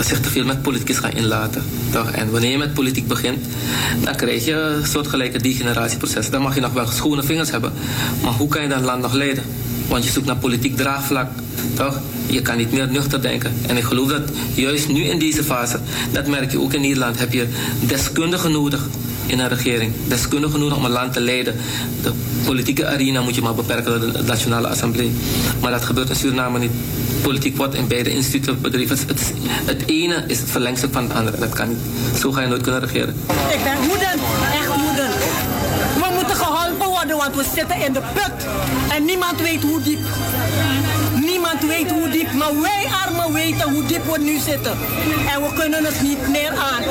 zich te veel met politiek gaat inlaten. Toch? En wanneer je met politiek begint, dan krijg je een soortgelijke degeneratieproces. Dan mag je nog wel schone vingers hebben, maar hoe kan je dat land nog leiden? Want je zoekt naar politiek draagvlak, toch? Je kan niet meer nuchter denken. En ik geloof dat juist nu in deze fase, dat merk je ook in Nederland, heb je deskundigen nodig in een regering. Deskundigen nodig om een land te leiden. De politieke arena moet je maar beperken door de Nationale Assemblée. Maar dat gebeurt in Suriname niet. Politiek wordt in beide instituten bedreven. Het, ene is het verlengstuk van het andere. Dat kan niet. Zo ga je nooit kunnen regeren. Ik ben moeder, echt moeder. We moeten geholpen worden, want we zitten in de put. En niemand weet hoe diep. Niemand weet hoe diep, maar wij armen weten hoe diep we nu zitten. En we kunnen het niet meer aan.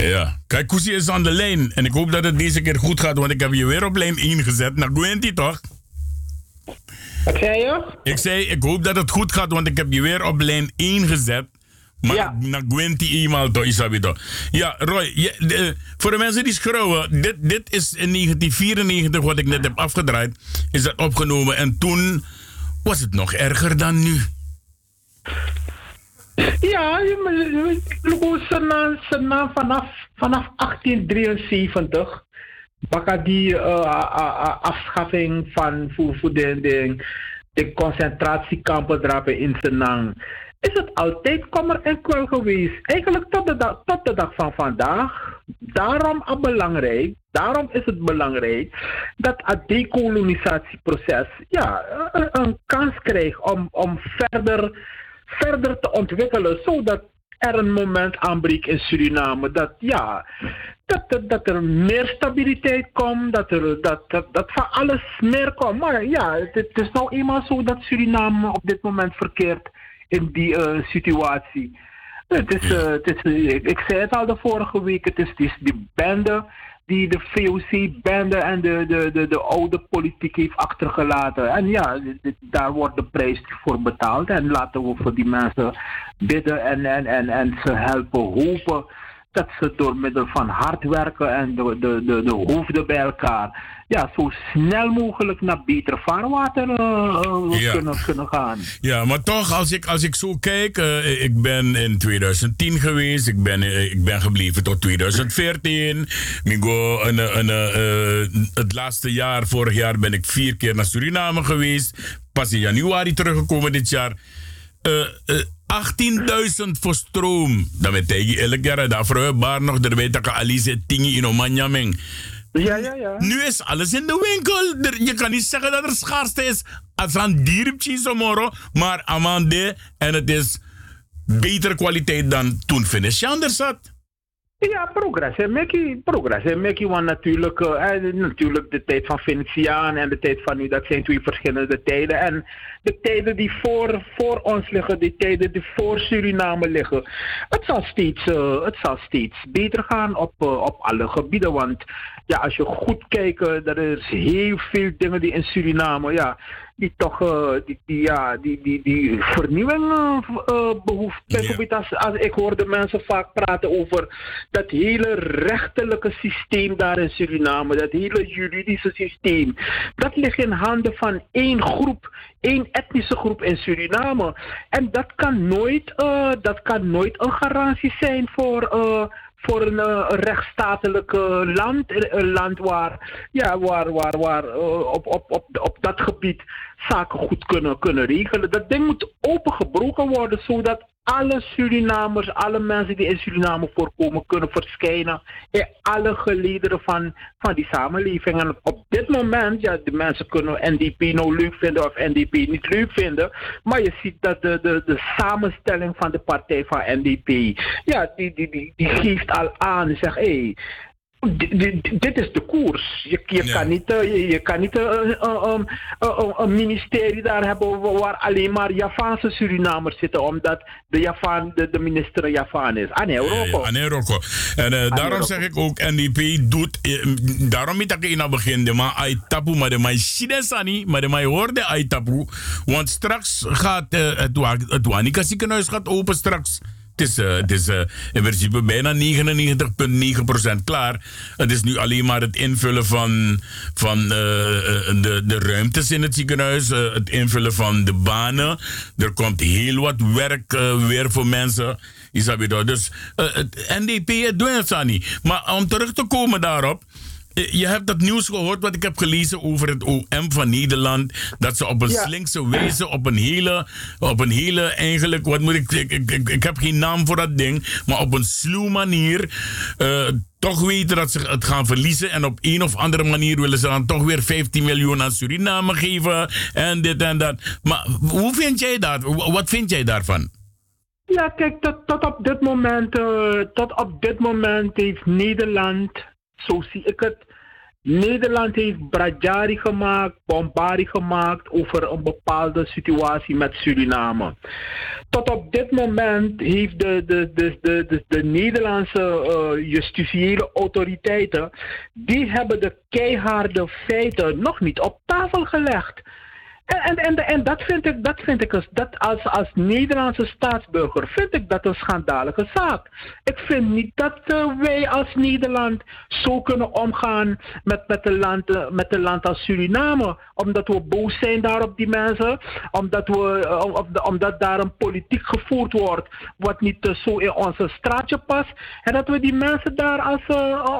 Ja, kijk, Koesie is aan de lijn. En ik hoop dat het deze keer goed gaat, want ik heb je weer op lijn 1 gezet. Naar Gwenty, toch? Wat zei je? Ik zei, ik hoop dat het goed gaat, want ik heb je weer op lijn 1 gezet. Maar ja. naar Gwenty eenmaal toch. Ja, Roy, je, de, voor de mensen die schreeuwen, dit, dit is in 1994 wat ik net heb afgedraaid, is dat opgenomen. En toen was het nog erger dan nu. Ja, vanaf, vanaf, vanaf 1873 Baka die uh, afschaffing van voor, de, de, concentratiekampen drapen in Senang. Is het altijd kommer en kwel geweest? Eigenlijk tot de, dag, tot de dag van vandaag. Daarom belangrijk, daarom is het belangrijk dat het decolonisatieproces ja, een, een kans krijgt om, om verder, verder te ontwikkelen, zodat er een moment aanbreekt in Suriname dat ja, dat, dat, dat er meer stabiliteit komt, dat er dat, dat, dat van alles meer komt. Maar ja, het, is nou eenmaal zo dat Suriname op dit moment verkeert in die uh, situatie. Het is, uh, ik, zei het al de vorige week, het is, het is die bende die de VOC-bende en de, de, de, de oude politiek heeft achtergelaten. En ja, daar wordt de prijs voor betaald. En laten we voor die mensen bidden en, en, en, en ze helpen hopen dat ze door middel van hard werken en de, de, de, de hoofden bij elkaar ja, zo snel mogelijk naar beter vaarwater uh, kunnen, kunnen gaan. Ja, maar toch, als ik, als ik zo kijk, uh, ik ben in 2010 geweest, ik ben, uh, ik ben gebleven tot 2014. Mingo, een, een, het laatste jaar, vorig jaar, ben ik vier keer naar Suriname geweest. Pas in januari teruggekomen dit jaar. 18.000 voor stroom. Dat betekent elk jaar dat vrouwbaar nog, er weet dat Alice Tingi in Omanyaming. Ja, ja, ja. Nu is alles in de winkel. je kan niet zeggen dat er schaarste is. Als aan dierpjes tomorrow, maar amande en het is betere kwaliteit dan toen Finish anders zat. Ja, progress en Mickey. Progress want natuurlijk, uh, natuurlijk de tijd van Venetiaan en de tijd van nu, dat zijn twee verschillende tijden. En de tijden die voor, voor ons liggen, de tijden die voor Suriname liggen. Het zal steeds, uh, het zal steeds beter gaan op, op alle gebieden. Want ja, als je goed kijkt, er is heel veel dingen die in Suriname, ja, die toch uh, die, die, ja, die, die, die vernieuwing uh, behoeft. Bijvoorbeeld als, als ik hoorde mensen vaak praten over dat hele rechterlijke systeem daar in Suriname, dat hele juridische systeem, dat ligt in handen van één groep, één etnische groep in Suriname. En dat kan nooit, uh, dat kan nooit een garantie zijn voor voor een uh, rechtsstatelijk land. Een land waar, ja, waar, waar, waar op, op, op, op dat gebied zaken goed kunnen, kunnen regelen. Dat ding moet opengebroken worden zodat alle Surinamers, alle mensen die in Suriname voorkomen, kunnen verschijnen in alle gelederen van, van die samenleving. En op dit moment, ja, de mensen kunnen NDP nou leuk vinden of NDP niet leuk vinden, maar je ziet dat de, de, de samenstelling van de partij van NDP, ja, die, die, die, die geeft al aan, zegt, hé, hey, dit is de koers. Je, je kan niet, je, je kan niet een ministerie daar hebben waar alleen maar Javaanse Surinamers zitten, omdat de, Javaan, de, de minister Javaan is. Aan Europa. Aan Europa. En uh, daarom zeg ik ook, NDP doet, daarom niet dat ik in het begin, maar Aitapu, maar de mij Sidesani, maar de mij hoorde Aitapu, want straks gaat uh, het, het Wanika ziekenhuis gaat open straks. Het is, uh, het is uh, in principe bijna 99,9% klaar. Het is nu alleen maar het invullen van, van uh, de, de ruimtes in het ziekenhuis, het invullen van de banen. Er komt heel wat werk weer voor mensen. Isabel. Dus het NDP doet het niet. Maar om terug te komen daarop je hebt dat nieuws gehoord wat ik heb gelezen over het OM van Nederland. Dat ze op een ja. slinkse wijze, op een hele, op een hele eigenlijk, wat moet ik, ik, ik, ik heb geen naam voor dat ding, maar op een sluw manier. Uh, toch weten dat ze het gaan verliezen. En op een of andere manier willen ze dan toch weer 15 miljoen aan Suriname geven. En dit en dat. Maar hoe vind jij dat? Wat vind jij daarvan? Ja, kijk, tot, tot op dit moment, uh, tot op dit moment heeft Nederland, zo zie ik het, Nederland heeft Bradjari gemaakt, Bombari gemaakt over een bepaalde situatie met Suriname. Tot op dit moment heeft de, de, de, de, de, de Nederlandse uh, justitiële autoriteiten, die hebben de keiharde feiten nog niet op tafel gelegd. En, en, en, dat vind ik, dat vind ik als, dat als, als Nederlandse staatsburger vind ik dat een schandalige zaak. Ik vind niet dat uh, wij als Nederland zo kunnen omgaan met, met, een land, uh, met een land als Suriname. Omdat we boos zijn daar op die mensen. Omdat, we, uh, omdat daar een politiek gevoerd wordt wat niet zo in onze straatje past. En dat we die mensen daar als,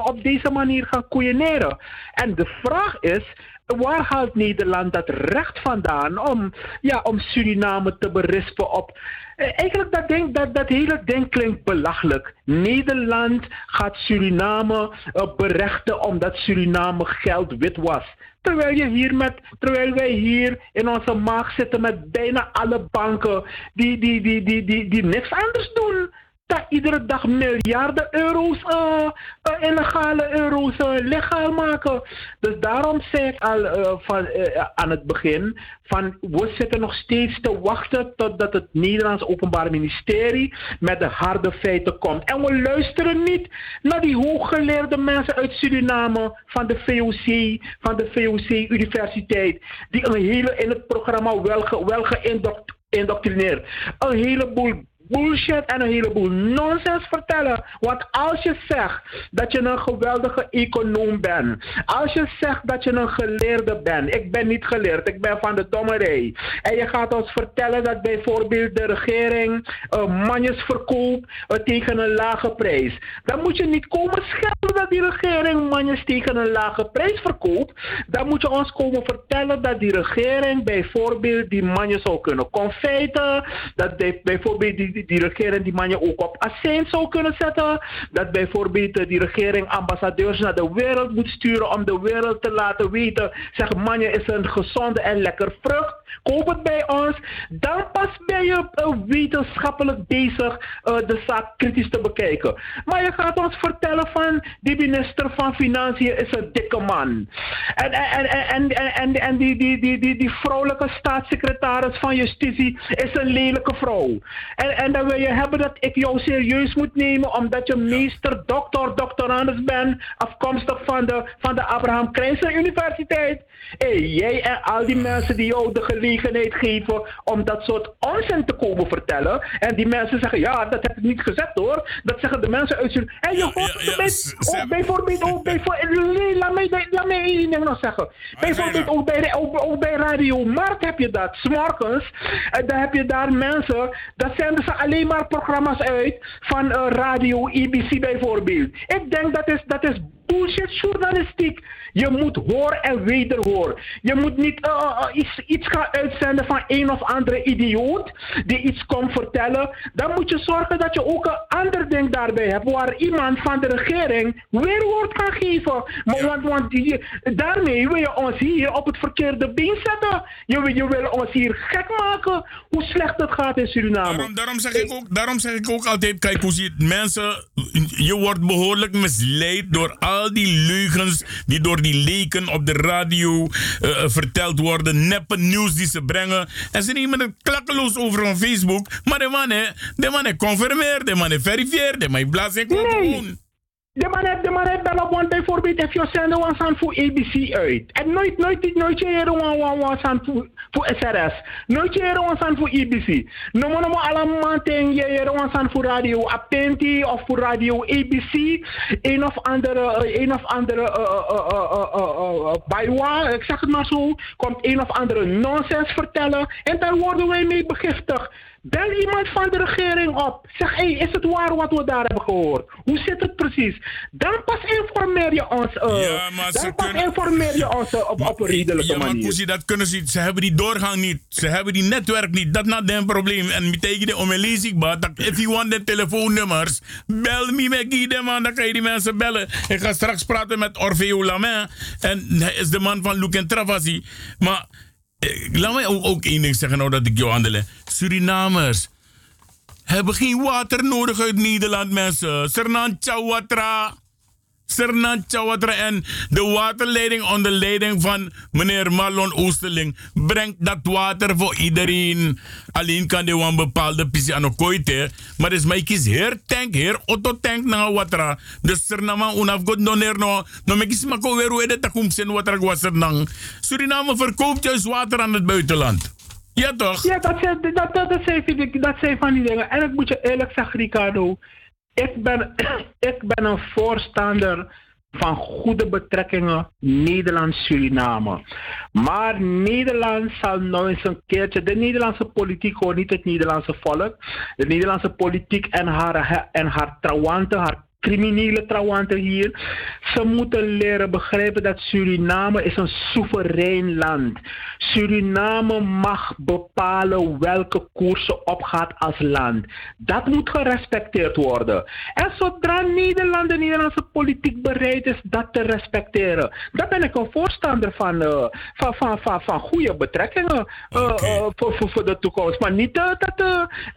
op deze manier gaan koeieneren. En de vraag is waar haalt Nederland dat recht vandaan om, ja, om Suriname te berispen op. Eh, eigenlijk dat, denk, dat, dat hele ding klinkt belachelijk. Nederland gaat Suriname uh, berechten omdat Suriname geld wit was. Terwijl, je hier met, terwijl wij hier in onze maag zitten met bijna alle banken die, die, die, die, die, die niks anders doen dat iedere dag miljarden euro's, uh, uh, illegale euro's uh, legaal maken. Dus daarom zei ik al van, aan het begin, van we zitten nog steeds te wachten totdat het Nederlands Openbaar Ministerie met de harde feiten komt. En we luisteren niet naar die hooggeleerde mensen uit Suriname van de VOC, van de VOC Universiteit, die een hele in het programma wel, wel geïndoctrineerd. Een heleboel bullshit en een heleboel nonsens vertellen. Want als je zegt dat je een geweldige econoom bent, als je zegt dat je een geleerde bent, ik ben niet geleerd, ik ben van de dommerij. En je gaat ons vertellen dat bijvoorbeeld de regering uh, manjes verkoopt uh, tegen een lage prijs. Dan moet je niet komen schelden dat die regering manjes tegen een lage prijs verkoopt. Dan moet je ons komen vertellen dat die regering bijvoorbeeld die manjes zou kunnen confeten. Dat bijvoorbeeld die, die, regering die manjen ook op assent zou kunnen zetten. Dat bijvoorbeeld die regering ambassadeurs naar de wereld moet sturen om de wereld te laten weten. Zeg, manje is een gezonde en lekker vrucht. Koop het bij ons. Dan pas ben je uh, wetenschappelijk bezig uh, de zaak kritisch te bekijken. Maar je gaat ons vertellen van die minister van Financiën is een dikke man. En, en, en, en, en, en die, die, die, die, die vrouwelijke staatssecretaris van Justitie is een lelijke vrouw. En dan wil je hebben dat ik jou serieus moet nemen omdat je meester, dokter, doctorandus bent, afkomstig van de, van de Abraham Krijzer Universiteit. Hey, jij en al die mensen die jou de gelegenheid geven om dat soort onzin te komen vertellen. En die mensen zeggen, ja, dat heb ik niet gezegd hoor. Dat zeggen de mensen uit zijn... En je hoort ja, ja, bij, ook bijvoorbeeld, ook bijvoorbeeld, (laughs) laat mij, laat mij één ding nog zeggen. Bijvoorbeeld ook bij, ook, ook bij Radio Markt heb je dat, s'morgens. En dan heb je daar mensen, dat zenden ze alleen maar programma's uit van uh, Radio IBC bijvoorbeeld. Ik denk dat is, dat is bullshit journalistiek. Je moet hoor en wederhoor. Je moet niet uh, iets, iets gaan uitzenden van een of andere idioot die iets komt vertellen. Dan moet je zorgen dat je ook een ander ding daarbij hebt waar iemand van de regering weerwoord kan geven. Maar want, want die, daarmee wil je ons hier op het verkeerde been zetten. Je, wil, je wil ons hier gek maken hoe slecht het gaat in Suriname. Daarom, daarom, zeg, ik ook, daarom zeg ik ook altijd, kijk hoe ziet mensen, je wordt behoorlijk misleid door al die leugens die door die leken op de radio uh, verteld worden. Neppe nieuws die ze brengen. En ze nemen het klakkeloos over op Facebook. Maar de man, de man confirmeert, de man verifieert, de man blaast gewoon. De man heeft, de man heeft op, want bijvoorbeeld if je zenden was aan voor ABC uit. En nooit, nooit, nooit je was aan voor, voor SRS. Nooit je was aan voor ABC. No man, no allemaal tegen je was aan voor radio Apenti of voor radio ABC. Een of andere, een of andere, uh, bijwa, ik zeg het maar zo, komt een of andere nonsens vertellen. En daar worden wij mee begiftigd. Bel iemand van de regering op. Zeg, hé, hey, is het waar wat we daar hebben gehoord? Hoe zit het precies? Dan pas informeer je ons. Uh, ja, maar dan pas kunnen... informeer je ons uh, op, op een redelijke ja, manier. Maar dat kunnen ze Ze hebben die doorgang niet. Ze hebben die netwerk niet. Dat is een probleem. En betekent de om een dat if you want de telefoonnummers, bel me met Guy man. Dan kan je die mensen bellen. Ik ga straks praten met Orfeo Lamin. En hij is de man van Luke en Travasi. Maar... Eh, laat mij ook, ook één ding zeggen, nou dat ik jou handelen. Surinamers hebben geen water nodig uit Nederland, mensen. Sernan Chawatra. Sernan Chawatra en de waterleiding onder leiding van meneer Marlon Oosterling brengt dat water voor iedereen. Alleen kan de een bepaalde pisi aan koite, maar is mij kies heer tank, heer auto tank na water. Dus Sernama unaf god doner no, no me kies mako weer hoe de takum sen water was. Suriname verkoopt juist water aan het buitenland. Ja toch? Ja, dat zijn, dat, dat, dat, zijn, dat zijn van die dingen. En ik moet je eerlijk zeggen, Ricardo ik ben, (clears throat) ik ben een voorstander van goede betrekkingen Nederland-Suriname. Maar Nederland zal nou eens een keertje, de Nederlandse politiek hoort niet het Nederlandse volk. De Nederlandse politiek en haar, en haar trawanten, haar criminele trouwanten hier. Ze moeten leren begrijpen dat Suriname is een soeverein land. Suriname mag bepalen welke koers ze opgaat als land. Dat moet gerespecteerd worden. En zodra Nederland, de Nederlandse politiek bereid is dat te respecteren, dan ben ik een voorstander van, uh, van, van, van, van goede betrekkingen uh, uh, voor, voor, voor, de toekomst. Maar niet dat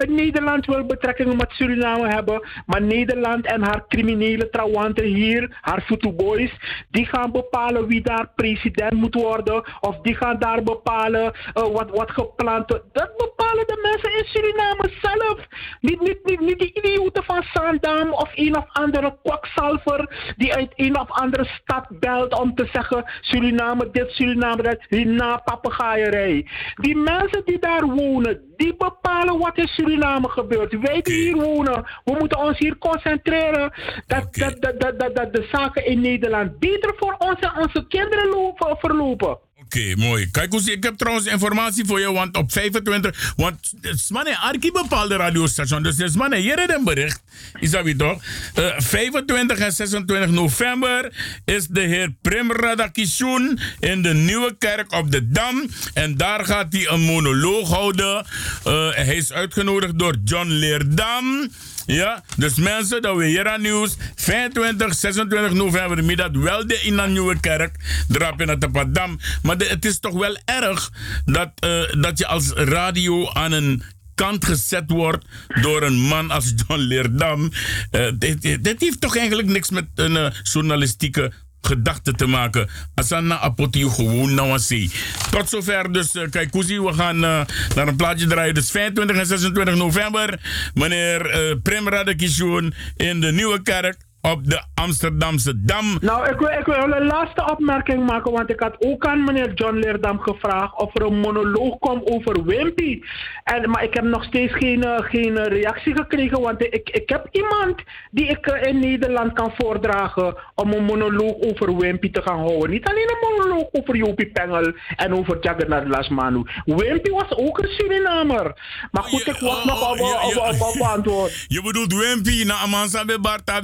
Nederland wil betrekkingen met Suriname hebben, maar Nederland en haar criminele trouwanten hier, haar boys, die gaan bepalen wie daar president moet worden. Of die gaan daar bepalen uh, wat, wat gepland wordt. Dat bepalen de mensen in Suriname zelf. Niet, niet, niet, niet die idioten van Sandam of een of andere kwakzalver die uit een of andere stad belt om te zeggen Suriname dit, Suriname dat, die na papegaaierij. Die mensen die daar wonen, die bepalen wat in Suriname gebeurt. Wij die hier wonen, we moeten ons hier concentreren dat, dat, dat, dat, dat, de zaken in Nederland beter voor ons en onze kinderen lopen, verlopen. Oké, mooi. Kijk, ik heb trouwens informatie voor je, want op 25, want mannen, Arki bepaalde radiostation, dus is mannen, hier een bericht, is dat weer toch? Uh, 25 en 26 november is de heer Prim Radakishun in de Nieuwe Kerk op de Dam en daar gaat hij een monoloog houden. Uh, hij is uitgenodigd door John Leerdam. Ja, dus mensen, dat we hier aan nieuws. 25, 26 november middag wel de in een nieuwe kerk. Drap in het Padam. Maar de, het is toch wel erg dat, uh, dat je als radio aan een kant gezet wordt door een man als John Leerdam. Uh, dit, dit, heeft toch eigenlijk niks met een uh, journalistieke gedachten te maken. Asana apoti gewoon nou zie. Tot zover dus, uh, we gaan uh, naar een plaatje draaien. Dus 25 en 26 november, meneer uh, Prem Radekishun in de Nieuwe Kerk op de Amsterdamse Dam. Nou, ik wil, ik wil een laatste opmerking maken, want ik had ook aan meneer John Leerdam gevraagd of er een monoloog komt over Wimpy. En, maar ik heb nog steeds geen, uh, geen reactie gekregen, want ik, ik heb iemand die ik in Nederland kan voordragen om een monoloog over Wimpy te gaan houden. Niet alleen een monoloog over Jopie Pengel en over Jagannath Lasmanu. Wimpy was ook een Surinamer. Maar goed, ik wacht nog op, op, op, op antwoord. (laughs) Je bedoelt Wimpy, na Amansa Bebarta,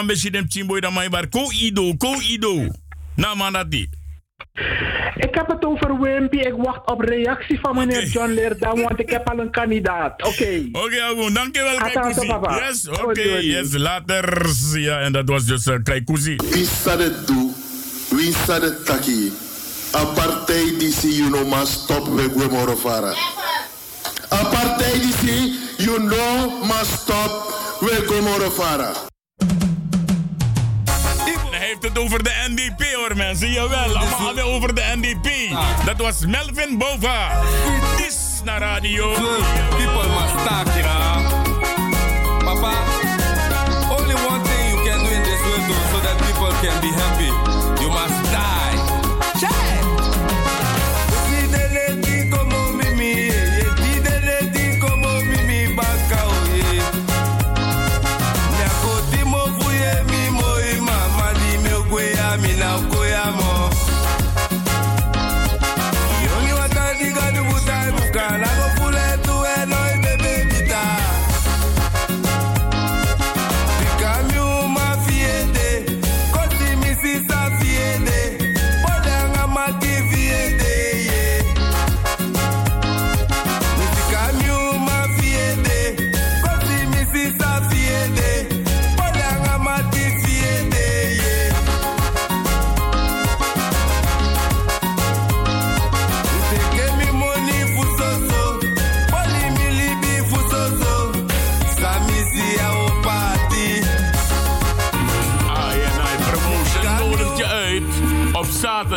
Tamam besi dem chimboy da mai bar ko ido ko ido na manati ik heb het over Wimpy. Ik wacht op reactie van meneer okay. John Leerdam, want ik heb al een kandidaat. Oké. Okay. Oké, okay, Agun. Dankjewel, Kaikousi. Yes, oké. Okay. Yes, later. Ja, en dat was dus uh, Kaikousi. Wie staat het doen? Wie staat het taki? Apartheid die zie you know must stop with Gwemorofara. Apartheid die zie you know must stop with Gwemorofara heeft het over de NDP hoor mensen. Jawel, allemaal over de NDP. Ah. Dat was Melvin Bova. Is naar radio. People must talk. Papa, only one thing you can do in this world so that people can be happy.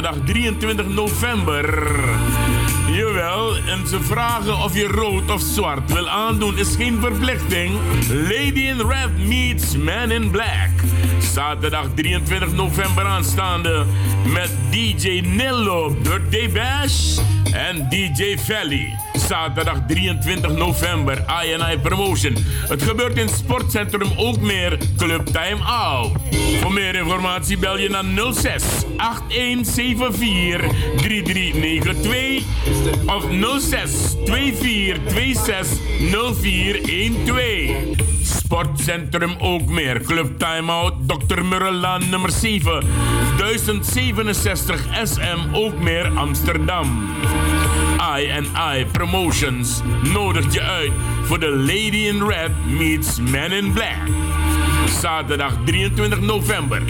Zaterdag 23 november. Jawel, en ze vragen of je rood of zwart wil aandoen is geen verplichting. Lady in Red meets Man in Black. Zaterdag 23 november aanstaande met DJ Nillo, Birthday Bash en DJ Valley. Zaterdag 23 november, INI Promotion. Het gebeurt in Sportcentrum ook meer Club Time Out. Voor meer informatie bel je naar 06 8174 3392 of 06 2426 0412. Sportcentrum ook meer. Club Timeout, Dr. Murrelaan nummer 7. 1067 SM ook meer Amsterdam. I and I Promotions nodigt je uit voor de Lady in Red meets Man in Black. Zaterdag 23 november.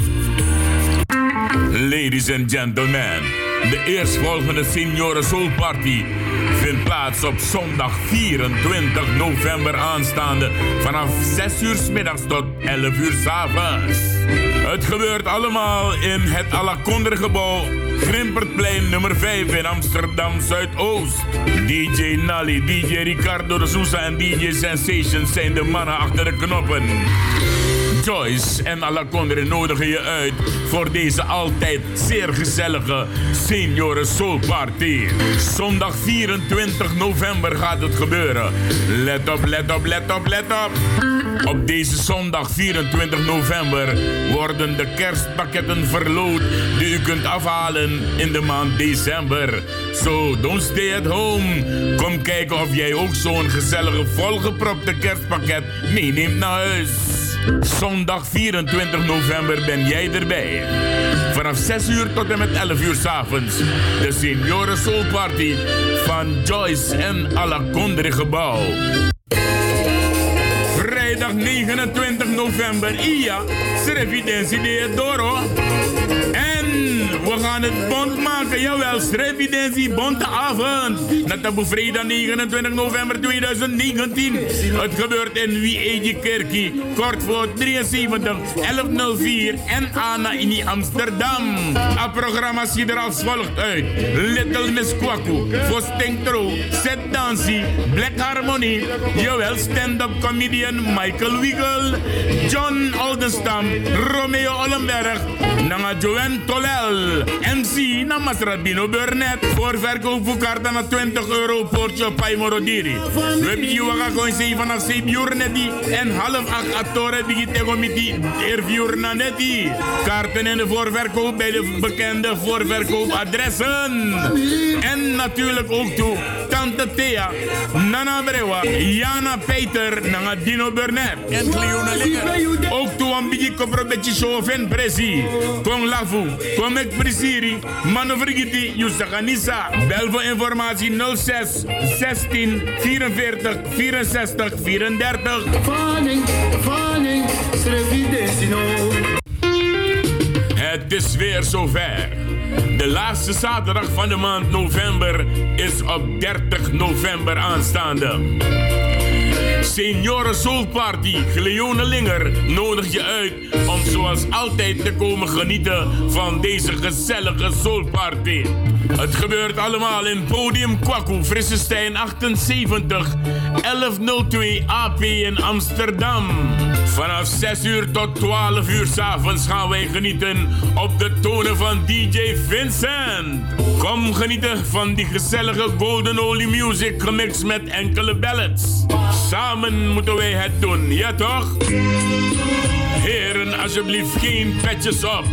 Ladies and gentlemen, de eerstvolgende Senioren Soul Party plaats op zondag 24 november aanstaande vanaf 6 uur s middags tot 11 uur s avonds. Het gebeurt allemaal in het Alakonder gebouw Grimpertplein nummer 5 in Amsterdam Zuidoost. DJ Nally, DJ Ricardo de en DJ Sensation zijn de mannen achter de knoppen. Joyce en Alacondre nodigen je uit voor deze altijd zeer gezellige Senioren Soul Party. Zondag 24 november gaat het gebeuren. Let op, let op, let op, let op. Op deze zondag 24 november worden de kerstpakketten verloot die u kunt afhalen in de maand december. So, don't stay at home. Kom kijken of jij ook zo'n gezellige volgepropte kerstpakket meeneemt naar huis. Zondag 24 november ben jij erbij. Vanaf 6 uur tot en met 11 uur s avonds. De Senioren Soul Party van Joyce en Alacondre Gebouw. Vrijdag 29 november, Ia, de Doro. We gaan het bond maken, jawel, Srevidentie Bonte Avond. Natabu vrijdag 29 november 2019. Het gebeurt in Wie Kerkie, kort voor 73 1104 en Anna in Amsterdam. Het programma ziet er als volgt uit. Little Miss Kwaku, Vostentro, Set Dancy, Black Harmony, jawel, stand-up comedian Michael Wiegel, John Oldenstam, Romeo Ollenberg, Nanga Joanne Tolel, MC na Masradino Burnett. Voor verkoop voor kaarten naar 20 euro portje Paimorodiri. We hebben hier gewoon 7 vanaf 7 uur netti en half 8 atore digitego met die netti. Kaarten in de voorverkoop bij de bekende voorverkoopadressen. En natuurlijk ook toe Tante Thea, Nana Brewa, Jana Peter, Nanga Dino Burnett en Linger. Ook toe een beetje kopro show van Presi. Kom Lafu, kom met Presiri, Mano Frigiti, Yusakanisa. Bel voor informatie 06 16 44 64 34. Fanning, fanning. Het is weer zover. De laatste zaterdag van de maand november is op 30 november aanstaande. Senioren Soul Party Gleone Linger nodig je uit om zoals altijd te komen genieten van deze gezellige Soul Party. Het gebeurt allemaal in Podium Kwaku, Frissestein 78, 1102 AP in Amsterdam. Vanaf 6 uur tot 12 uur s'avonds gaan wij genieten op de tonen van DJ Vincent. Kom genieten van die gezellige Golden Holy Music gemixt met enkele ballads. Moeten wij het doen, ja toch? Heren, alsjeblieft geen petjes op.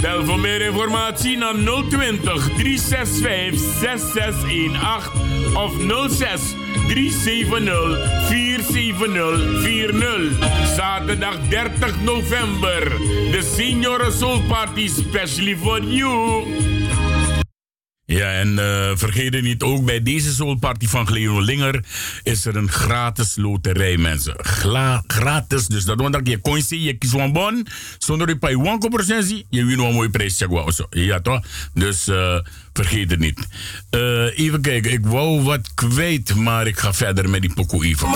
Bel voor meer informatie naar 020 365 6618 of 06 370 47040. Zaterdag 30 november. De Senioren Soul Party specially for you. Ja, en uh, vergeet het niet, ook bij deze Soulparty van Gleo Linger is er een gratis loterij, mensen. Gratis, dus dat want dat je coin zie, je kiest een bon, zonder je pay 1% je wint een mooi prijs. Ja, toch? Dus uh, vergeet het niet. Uh, even kijken, ik wou wat kwijt, maar ik ga verder met die pokoe even.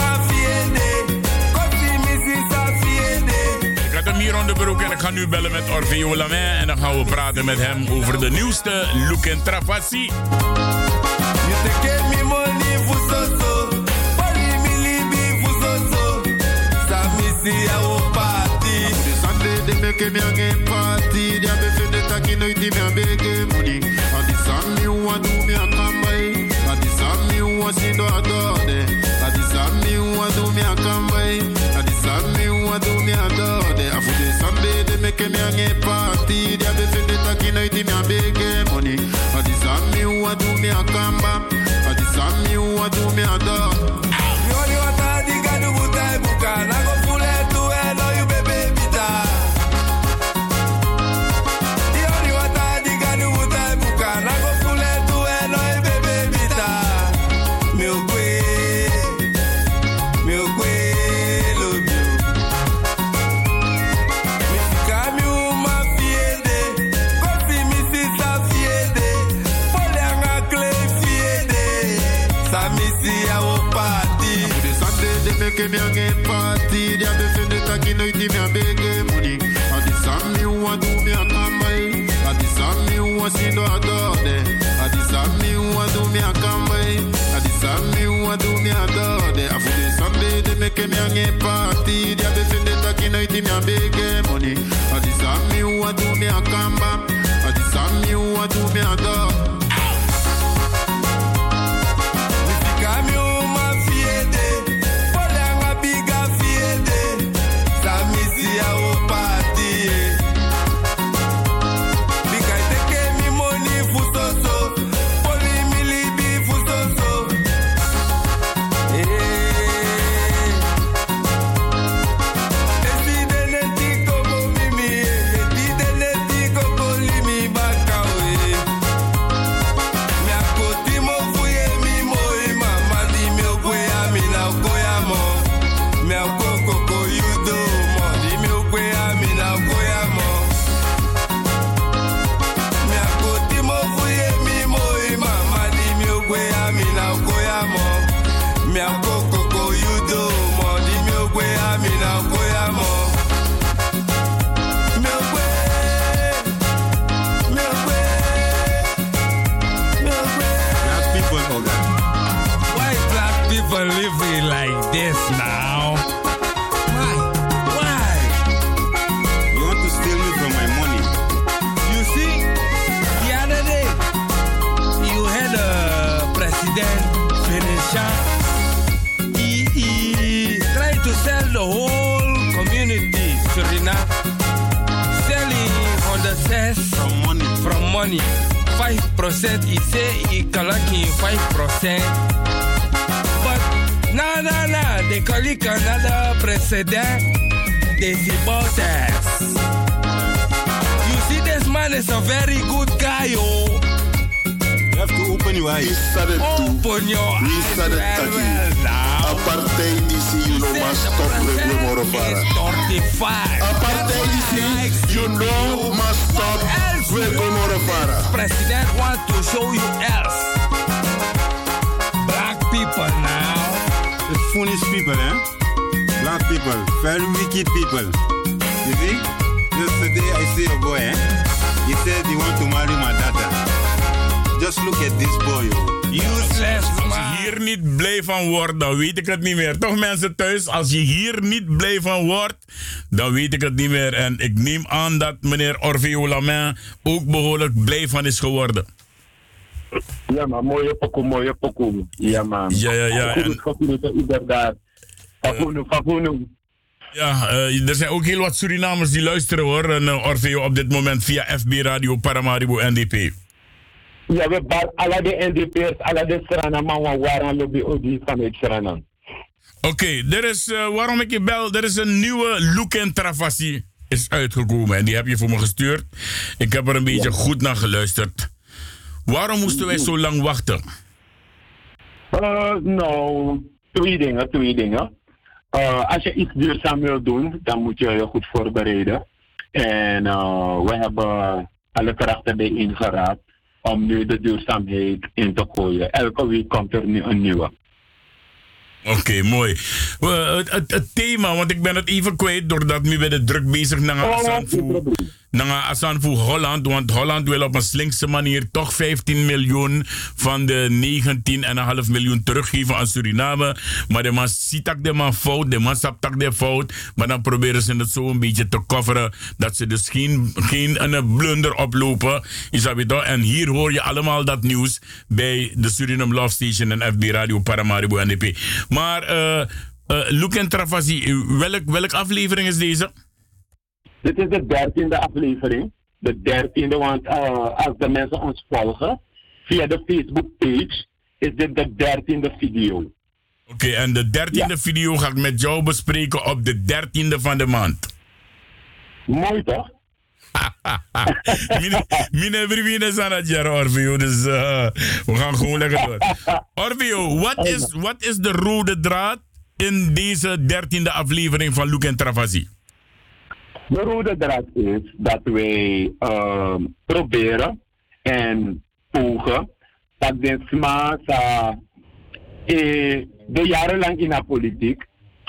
De broek en ik ga nu bellen met Orfeo Lamin. En dan gaan we praten met hem over de nieuwste Look en Travassi. Make me a party, dia be fin de taki no iti me a bege money. And the song me want do me a come by. Make me a party, dia be fin de taki no iti me a bege money. And the song me want do me a come back. Say i kalaki 5%. But na na na, de kalika another president. Desi bosses. You see this man is a very good guy, oh. You have to open your eyes. Open your eyes. Taki. Apartheid DC, you know, must stop with Gomorofara. Apartheid DC, you know, must stop with Gomorofara. President want to wicked people. You see? Yesterday I see a boy, eh? He said he want to marry my daughter. Just look at this boy, oh. Useless Als je hier niet blij van wordt, dan weet ik het niet meer. Toch mensen thuis, als je hier niet blij van wordt, dan weet ik het niet meer. En ik neem aan dat meneer Orveo Lamin ook behoorlijk blij van is geworden. Ja, maar mooie pokoe, mooie pokoe. Ja, man. Ja, ja, ja. Fakoen, inderdaad. Ja, eh, er zijn ook heel wat Surinamers die luisteren hoor. En uh, Orfeo op dit moment via FB Radio Paramaribo NDP. Ja, we bar alle de NDP'ers, alle de Suriname, maar we waren lobby odi vanuit Suriname. Oké, er is, eh, waarom ik je bel, er is een nieuwe Look en Travassi is uitgekomen. En die heb je voor me gestuurd. Ik heb er een beetje goed naar geluisterd. Waarom moesten wij zo lang wachten? Uh, nou, twee dingen, twee dingen. Uh, als je iets duurzaam wil doen, dan moet je je goed voorbereiden. En uh, we hebben alle krachten bijeengeraapt om nu de duurzaamheid in te gooien. Elke week komt er nu een nieuwe. Oké, mooi. Uh, het, thema, want ik ben het even kwijt doordat we bij de druk bezig naar Oh, Asanfu, naar Asanfu Holland. Want Holland wil op een slinkse manier toch 15 miljoen van de 19,5 miljoen teruggeven aan Suriname. Maar de man ziet dat de man fout, de man snapt dat de fout. Maar dan proberen ze het zo een beetje te coveren dat ze dus geen, geen een blunder oplopen. Is? En hier hoor je allemaal dat nieuws bij de Suriname Love Station en FB Radio Paramaribo NDP. Maar uh, uh, Luke en Travasi, welk, welk aflevering is deze? Dit is de dertiende aflevering. De dertiende, want uh, als de mensen ons volgen via de Facebook page, is dit de dertiende video. Oké, okay, en de dertiende ja. video ga ik met jou bespreken op de dertiende van de maand. Mooi toch? (laughs) Mine vrienden zijn het jaar, Orvio. Dus uh, we gaan gewoon lekker door. (laughs) Orvio, wat is, wat is de rode draad in deze dertiende aflevering van Luke en Travasi? De rode draad is dat wij uh, proberen en pogen dat de sma sa e, de jarenlang in de politiek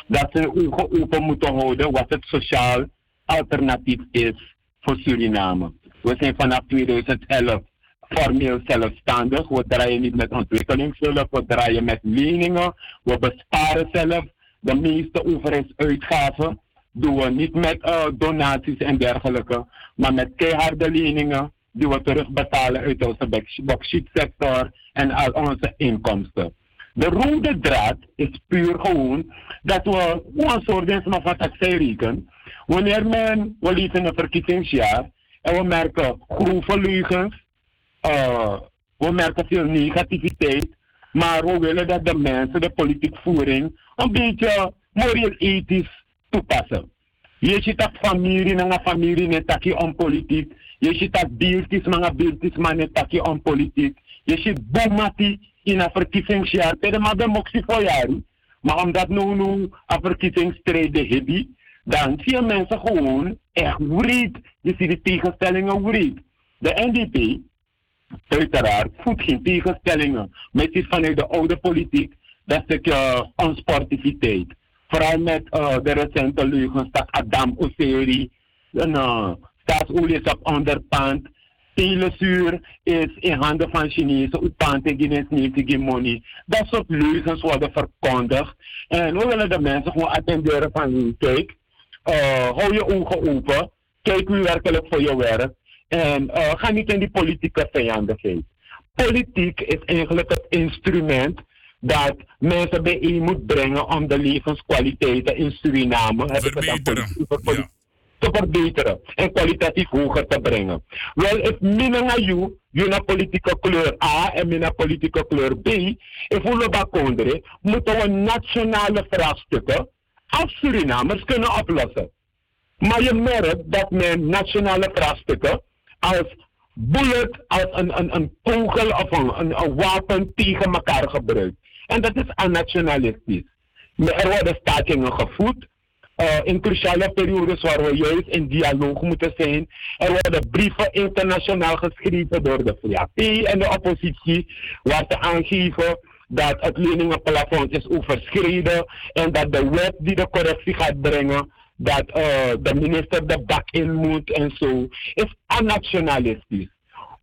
dat ze ogen open moeten houden wat het sociaal alternatief is voor Suriname. We zijn vanaf 2011 formeel zelfstandig. We draaien niet met ontwikkelingshulp, we draaien met leningen. We besparen zelf de meeste overheidsuitgaven. Doen we niet met uh, donaties en dergelijke, maar met keiharde leningen die we terugbetalen uit onze bauxietsector en al onze inkomsten. De rode draad is puur gewoon dat we een soort van ik rekenen. Wanneer men, we leven een verkiezingsjaar en we merken grove leugens, uh, we merken veel negativiteit, maar we willen dat de mensen de politiek voering een beetje moreel-ethisch toepassen. Je ziet dat familie na familie net taki om politiek. Je ziet dat beeldjes mga beeldjes maar net om politiek. Je ziet boemati in een verkiezingsjaar. Tede maar de moxie voor jaren. Maar omdat nu nu een verkiezingsstrijden hebben, dan zie je mensen gewoon echt wreed. Je ziet de tegenstellingen wreed. De NDP, uiteraard, voedt geen tegenstellingen. Maar het is vanuit de oude politiek dat stukje uh, onsportiviteit. Vooral met uh, de recente leugens dat Adam Oseri, uh, staatsolie is op onderpand. Telesuur is in handen van Chinezen, Utpante Guinness niet money. Dat soort leugens worden verkondigd. En we willen de mensen gewoon attenderen van, kijk, uh, hou je ogen open. Kijk nu werkelijk voor je werk. En ga niet in die politieke vijandigheid. Politiek is eigenlijk het instrument dat mensen bijeen moet brengen om de levenskwaliteiten in Suriname verbeteren. Ja. te verbeteren en kwalitatief hoger te brengen. Wel, if mina you, you na politieke kleur A en mina politieke kleur B, if we bakondre, moeten we nationale vraagstukken als Surinamers kunnen oplossen. Maar je merkt dat men nationale vraagstukken als bullet, als een, een, een kogel of een, een, een wapen tegen elkaar gebruikt. En dat is anationalistisch. Er worden stakingen gevoed. Uh, in cruciale periodes waar we juist in dialoog moeten zijn. Er worden brieven internationaal geschreven door de VAP en de oppositie, waar ze aangeven dat het leningenplafond is overschreden en dat de wet die de correctie gaat brengen, dat uh, de minister de bak in moet en zo, is anationalistisch.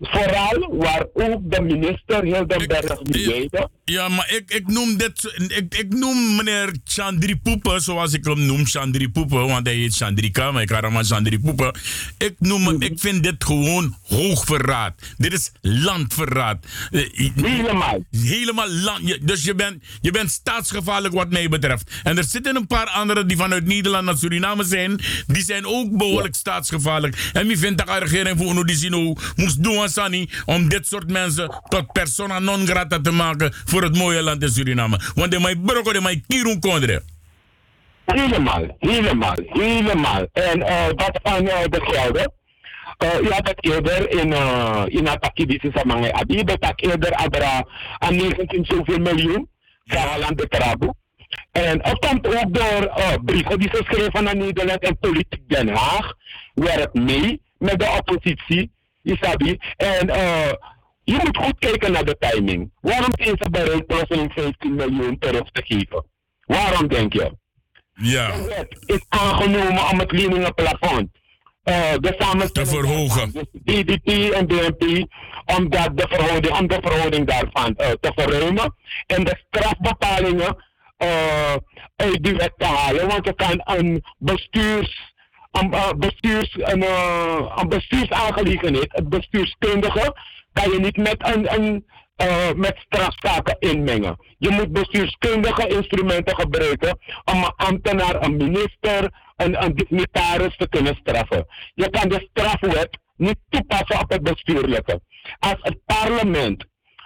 Vooral waar ook de minister Hildenberg Miede. Ja, maar ik, ik noem dit. Ik, ik noem meneer Chandri Poepen, zoals ik hem noem, Chandri Poepen, want hij heet Chandrika, maar ik ga hem maar Chandri Poepen. Ik, noem, ik vind dit gewoon hoogverraad. Dit is landverraad. Helemaal. Helemaal land. Dus je bent, je bent staatsgevaarlijk wat mij betreft. En er zitten een paar anderen die vanuit Nederland naar Suriname zijn, die zijn ook behoorlijk staatsgevaarlijk. En wie vindt dat de regering voor die Zino moest doen Sani om dit soort mensen tot persona non grata te maken voor het mooie land in Suriname. Want de mij broko, de mij kirun kondre. Helemaal, helemaal, helemaal. En uh, wat van uh, de gelden. Uh, je had het eerder in, uh, in Ataki, die is aan Abi, dat ik eerder adra aan 19 zoveel miljoen van land de Trabo. En het komt ook door uh, brieven die ze schreven aan Nederland en politiek Den Haag. Werkt mee met de oppositie Isabi. En uh, je moet goed kijken naar de timing. Waarom zijn ze bereid plotseling 15 miljoen terug te geven? Waarom denk je? Ja. De wet is aangenomen om het leningenplafond uh, de samenstelling te verhogen. Dus DDP en BNP, omdat de verhouding, om de verhouding daarvan uh, te verruimen. En de strafbepalingen uh, uit die wet te halen. Want je kan een bestuurs een, uh, bestuurs, een, uh, een bestuursaangelegenheid, het bestuurskundige, kan je niet met, een, een, uh, met strafzaken inmengen. Je moet bestuurskundige instrumenten gebruiken om een ambtenaar, een minister, een, een dignitaris te kunnen straffen. Je kan de strafwet niet toepassen op het bestuurlijke. Als het parlement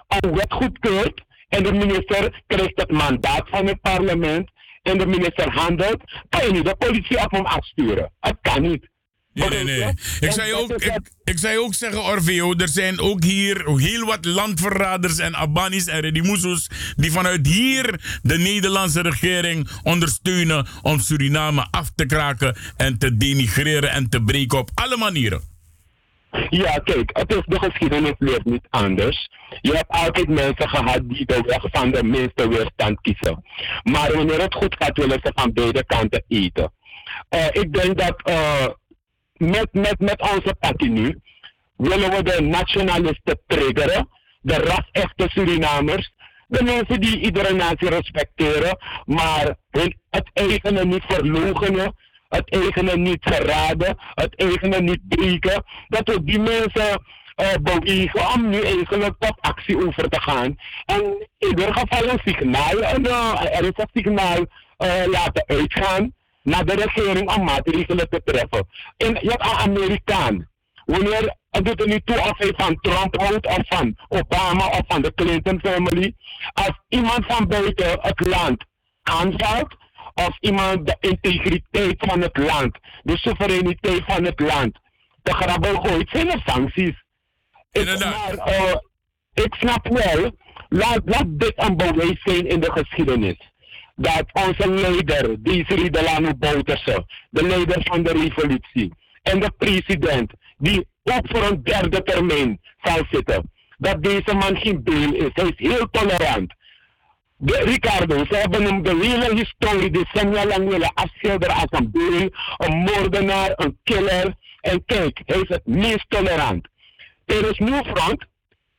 een wet goedkeurt en de minister krijgt het mandaat van het parlement en de minister handelt, kan je niet de politie op hem afsturen. Het kan niet. Nee, nee, nee. Ik zou, ook, ik, ik ook zeggen, Orveo, er zijn ook hier heel wat landverraders en Abanis en Redimusus die vanuit hier de Nederlandse regering ondersteunen om Suriname af te kraken en te denigreren en te breken op alle manieren. Ja, kijk, het is de geschiedenis leert niet anders. Je hebt altijd mensen gehad die de weg van de minste weerstand kiezen. Maar wanneer het goed gaat, willen ze van beide kanten eten. Uh, ik denk dat uh, met, met, met onze partie nu willen we de nationalisten triggeren, de ras-echte Surinamers, de mensen die iedere natie respecteren, maar hun, het eigene niet verloochenen het eigene niet verraden, het eigene niet breken. Dat we die mensen uh, bewegen om nu eigenlijk tot actie over te gaan. En in ieder geval een signaal, een, uh, er is signaal uh, laten uitgaan naar de regering om maatregelen te treffen. En je hebt een Amerikaan. Wanneer het doet er niet toe of hij van Trump houdt of van Obama of van de Clinton family. Als iemand van buiten het land aanvalt, of iemand de integriteit van het land, de soevereiniteit van het land, de grabbel gooit, zijn er sancties. Ik, maar, uh, ik snap wel, laat, laat dit een bewijs zijn in de geschiedenis. Dat onze leider, Desiree Delano Bouterse, de leider van de revolutie, en de president, die ook voor een derde termijn zal zitten, dat deze man geen beel is. Hij is heel tolerant. De, Ricardo, ze hebben hem de hele historie decennia lang willen afschilderen als een beel, een moordenaar, een killer. En kijk, hij is het meest tolerant. Er is New Front,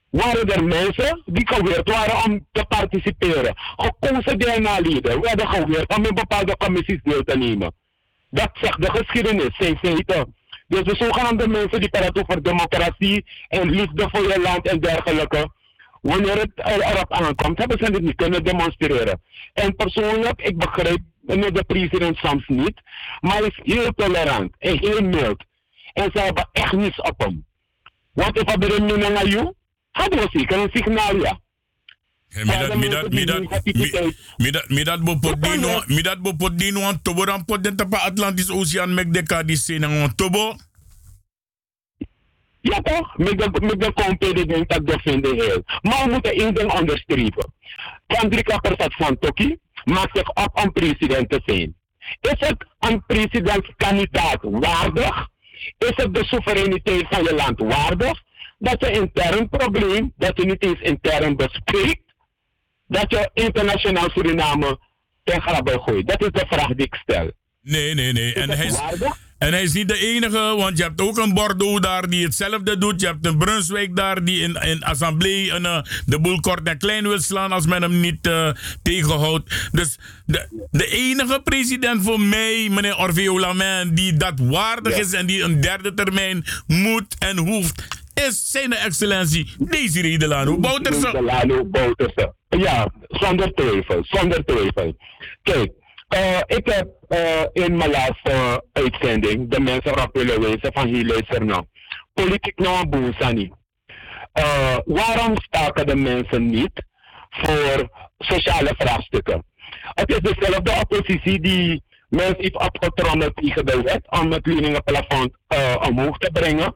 waren er mensen die geweerd waren om te participeren. Gekozen DNA-leden werden geweerd om in bepaalde commissies deel te nemen. Dat zegt de geschiedenis, zijn feiten. Dus de zogenaamde mensen die praten over democratie en liefde voor je land en dergelijke wanneer het erop aankomt, hebben ze dit niet kunnen demonstreren. En persoonlijk, ik begrijp de president soms niet. Maar hij is heel tolerant en heel mild. En ze hebben echt niets op hem. Want if er een naar jou, hadden we zeker een signaal, ja. Mi dat mi dat mi dat mi dat mi dat bo pot di no mi dat bo pot di no an tobo dan pot den tapa Atlantis Oceaan mek de ka di se na on tobo. Ja toch? Met de, met de competitie dat de vinden heel. Maar we moeten één ding onderstrepen. Kendrika Persat van Toki maakt zich op om president te zijn. Is het een presidentskandidaat waardig? Is het de soevereiniteit van je land waardig? Dat je intern probleem, dat je niet eens intern bespreekt, dat je internationaal Suriname ten grabbel gooit. Dat is de vraag die ik stel. Nee, nee, nee. En hij, is, en hij is niet de enige, want je hebt ook een Bordeaux daar die hetzelfde doet. Je hebt een Brunswijk daar die in, in assemblee een, uh, de boel kort en klein wil slaan als men hem niet uh, tegenhoudt. Dus de, de enige president voor mij, meneer Orveo Lamin, die dat waardig ja. is en die een derde termijn moet en hoeft, is zijn excellentie Desiree Delano Bouterse. Delano Bouterse. Ja, zonder twijfel, zonder twijfel. Kijk, uh, ik heb uh, in mijn laatste uitzending de mensen erop willen van hier luister nou. Politiek nou een. Uh, waarom staken de mensen niet voor sociale vraagstukken? Het is dezelfde oppositie die mensen heeft opgetrommeld tegen de wet om het leningenplafond uh, omhoog te brengen.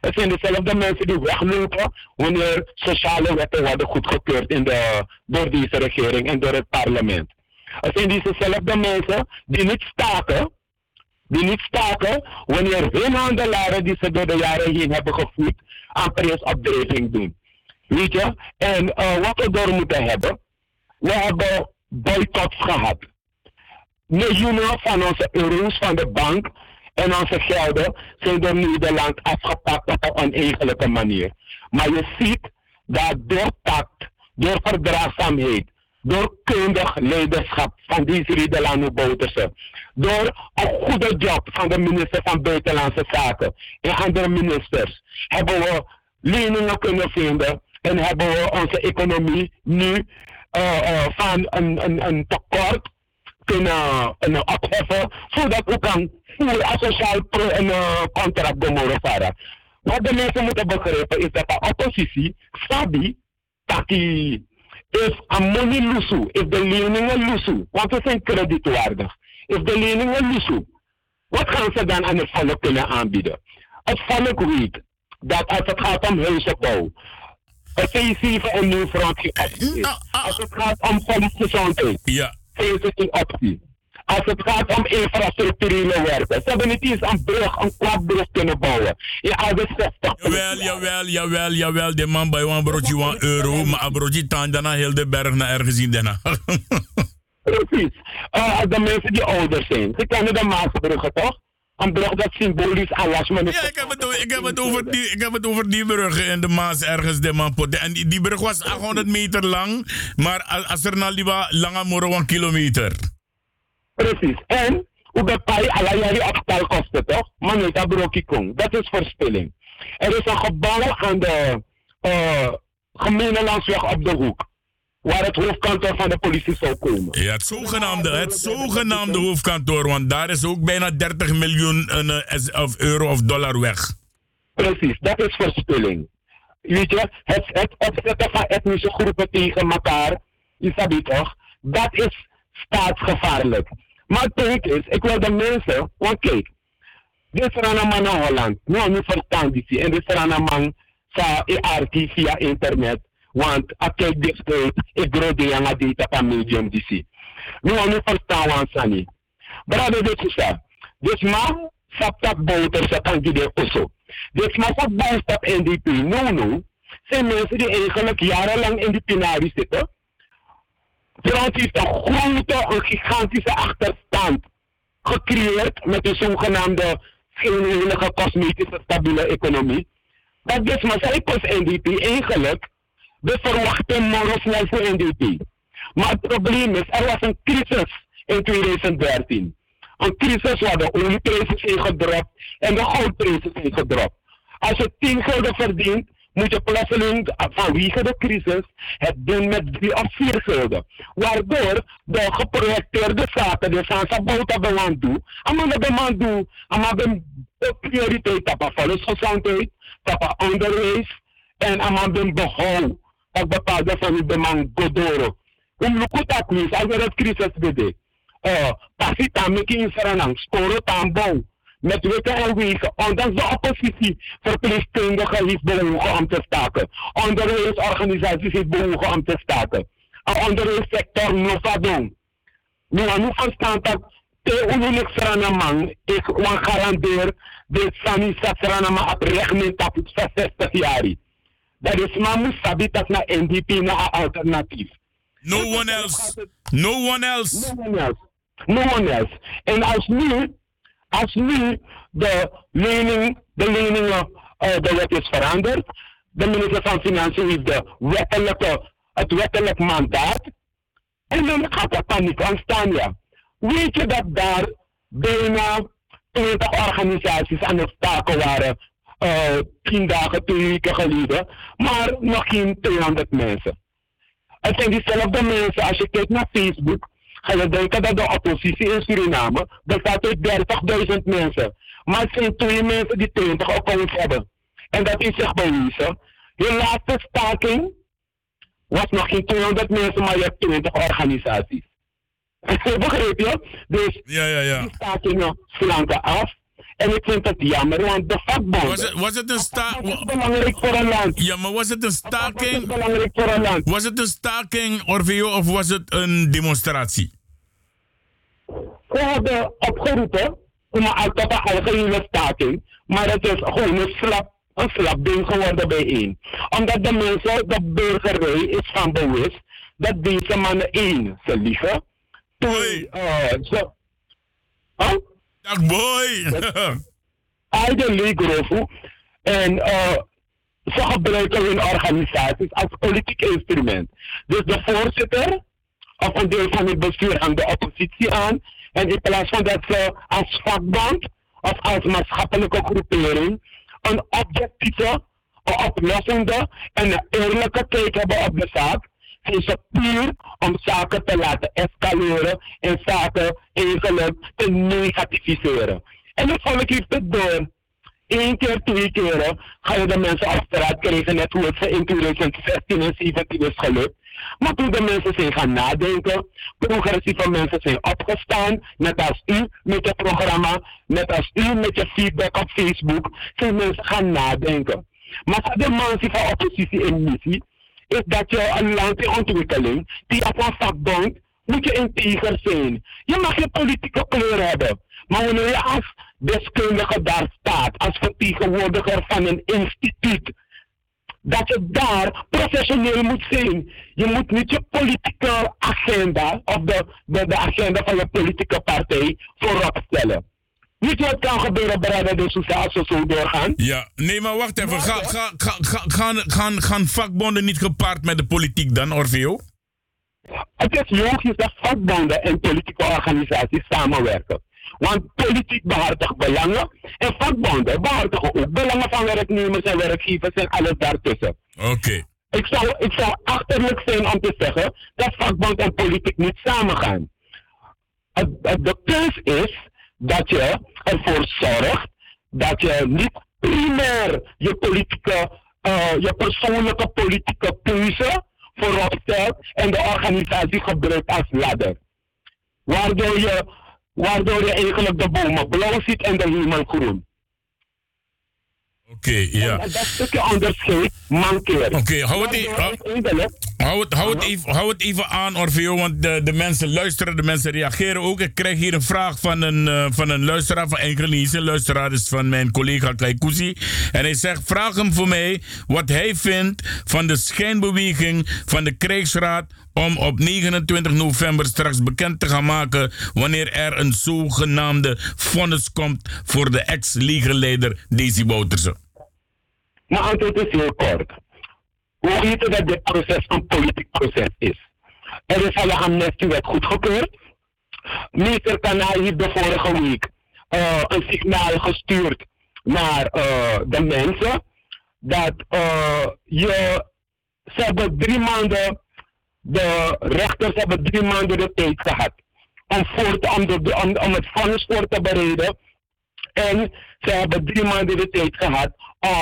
Het zijn dezelfde mensen die weglopen wanneer sociale wetten worden goedgekeurd in de, door deze regering en door het parlement. Het zijn dezezelfde mensen die niet staken, die niet staken wanneer hun handelaren die ze door de jaren heen hebben gevoed aan prijsopdrijving doen. Weet je? En uh, wat we door moeten hebben, we hebben boycotts gehad. Miljoenen van onze euro's van de bank en onze gelden zijn door Nederland afgepakt op een oneigenlijke manier. Maar je ziet dat door tact, door verdraagzaamheid, door kundig leiderschap van deze Delano Bouterse, door een goede job van de minister van Buitenlandse Zaken en andere ministers, hebben we leningen kunnen vinden en hebben we onze economie nu uh, uh, van een, een, een tekort kunnen, kunnen opheffen, zodat we kan voeren als sociaal pro een uh, contract varen. Wat de mensen moeten begrijpen is dat de oppositie, Sabi, dat is een money lusu, is de leningen lusu, want ze zijn kredietwaardig. Is de leningen lusu, wat gaan ze dan aan het volk kunnen aanbieden? Het volk weet dat als het gaat om huizenbouw, een C7 en nieuw frontje optie is. Als het gaat om volksgezondheid, ja. is het een optie. Als het gaat om infrastructurele werken. Ze hebben niet eens een brug, een kwadbrug kunnen bouwen. In oude 60. Jawel, jawel, jawel, jawel. De man bij een broodje 1 euro. Maar een broodje daarna heel de berg naar ergens in daarna. (laughs) Precies. Uh, de mensen die ouder zijn. Ze kennen de Maasbruggen toch? Een brug dat symbolisch alles maar Ja, ik heb, het, over, ik, heb het over die, ik heb het over die brug in de Maas ergens, de man. En die, die brug was 800 meter lang, maar als er nou liever langer een kilometer. Precies. En hoe bepaal je alle jaren opstalkosten, toch? Maar niet dat broekje kon. Dat is verspilling. Er is een gebouw aan de uh, gemene landsweg op de hoek. Waar het hoofdkantoor van de politie zou komen. Ja, het zogenaamde, het zogenaamde hoofdkantoor. Want daar is ook bijna 30 miljoen uh, of euro of dollar weg. Precies, dat is verspilling. Weet je, het, het opzetten van etnische groepen tegen elkaar, je weet toch, dat is staatsgevaarlijk. Maar het punt is, ik wil de mensen, want kijk, dit is een man in Holland, nu niet verstaan die en dit is een man sa ERT via internet, want ik kijk dit uit, ik groot de jonge data van medium DC. Nu niet verstaan want sani. Brother, dit is dat. Dus man, saptak boter sa kan die de osso. Dus man, wat bijstap NDP, no no, zijn mensen die eigenlijk jarenlang in die pinarie zitten, Frans heeft een grote, een gigantische achterstand gecreëerd met de zogenaamde schijnheilige cosmetische stabiele economie. Dat is maar zij NDP eigenlijk de verwachte morgen snel voor NDP. Maar het probleem is, er was een crisis in 2013. Een crisis waar de olieprijzen zijn gedropt en de goudprijzen zijn gedropt. Als je 10 gulden verdient, moet je plotseling vanwege de crisis het doen met drie of vier gulden. Waardoor de geprojecteerde zaken, de Sansa de de man doen, allemaal de prioriteit tappen volksgezondheid, tappen onderwijs en allemaal de behoud op bepaalde van de man godoro. Om lukuta crisis, als er het crisis bede. Uh, pasita meki in Saranang, sporo tambong met witte en wegen, ondanks de oppositie verpleegkundigen heeft bewogen om te staken. Onderwijsorganisaties heeft bewogen om te staken. Een onderwijssector Novadong. Nu aan hoe van stand dat te ununik man, ik wan garandeer de sani sasranama op recht tap 60 jaar. Dat is maar moet sabi dat na NDP na alternatief. No one else. No one else. No one else. No one else. En als nu als nu de lening, de leningen, uh, de wet is veranderd, de minister van Financiën heeft de wettelijke, het wettelijk mandaat, en dan gaat er paniek ontstaan, ja. Weet je dat daar bijna 20 organisaties aan het staken waren, uh, 10 dagen, 2 weken geleden, maar nog geen 200 mensen. Het zijn diezelfde mensen, als je kijkt naar Facebook, ga je denken dat de oppositie in Suriname bestaat uit 30.000 mensen. Maar het zijn twee mensen die 20 accounts hebben. En dat is zich bewezen. Je laatste staking was nog geen 200 mensen, maar je hebt 20 organisaties. (laughs) Begreep je? Dus ja, ja, ja. die stakingen slanken af. En ik vind het jammer, want de vakbonden... Was het, was het een staking... is belangrijk voor een land. Ja, maar was het een staking... is belangrijk voor een land. Was het een staking, Orveo, of was het een demonstratie? We hebben opgeroepen om een tot een algehele staking. Maar het is gewoon een slap, een slap ding geworden bijeen. Omdat de mensen, de burgerij is van bewust dat deze mannen één, ze liegen. Twee, uh, ze... Huh? Dag boy! Eigenlijk Grofu. En uh, ze gebruiken hun organisaties als politiek instrument. Dus de voorzitter of een deel van het bestuur aan de oppositie aan. En in plaats van dat ze als vakbond of als maatschappelijke groepering een objectieve, een oplossende en een eerlijke kijk hebben op de zaak, zijn ze puur om zaken te laten escaleren en zaken eigenlijk te negativiseren. En het volk heeft het door. Eén keer, twee keer ga je de mensen op straat krijgen, net hoe het ze in 2016 en 2017 is gelukt. Maar toen de mensen zijn gaan nadenken, progressieve mensen zijn opgestaan, net als u met je programma, net als u met je feedback op Facebook, zijn mensen gaan nadenken. Maar de mensen van oppositie en missie is dat je een land in ontwikkeling, die op een vakbond, moet je integer zijn. Je mag je politieke kleur hebben. Maar wanneer je als deskundige daar staat, als vertegenwoordiger van een instituut, dat je daar professioneel moet zijn. Je moet niet je politieke agenda of de, de, de agenda van je politieke partij voorop stellen. Niet wat kan gebeuren bij de sociale zo doorgaan. Ja, nee, maar wacht even. Ga, ga, ga, ga, gaan, gaan, gaan vakbonden niet gepaard met de politiek dan, Orveo? Het is logisch dat vakbonden en politieke organisaties samenwerken. Want politiek behartigt belangen en vakbonden behartigen ook belangen van werknemers en werkgevers en alles daartussen. Oké. Ik, zou, ik zou achterlijk zijn om te zeggen dat vakbond en politiek niet samengaan. De keus is dat je ervoor zorgt dat je niet primair je politieke, uh, je persoonlijke politieke keuze voorop stelt en de organisatie gebruikt als ladder. Waardoor je waardoor je eigenlijk de bomen blauw ziet en de hemel groen. Oké, ja. En dat stukje onderscheid mankeert. Oké, hou, het, hou, het, hou, het even, hou het even aan, Orfeo, want de, de mensen luisteren, de mensen reageren ook. Ik krijg hier een vraag van een, uh, van een luisteraar, van Enkelnies. Een luisteraar is van mijn collega Kaikousi. En hij zegt, vraag hem voor mij wat hij vindt van de schijnbeweging van de krijgsraad om op 29 november straks bekend te gaan maken wanneer er een zogenaamde vonnis komt voor de ex-legerleider Daisy Bouterse? Mijn antwoord is heel kort. We weten dat dit proces een politiek proces is. Er is al een amnestiewet goedgekeurd. Minister Kanaal heeft de vorige week uh, een signaal gestuurd naar uh, de mensen dat uh, je, ze hebben drie maanden, de rechters hebben drie maanden de tijd gehad om, voor te, om, de, om, om het vonnis voor te bereiden. En ze hebben drie maanden de tijd gehad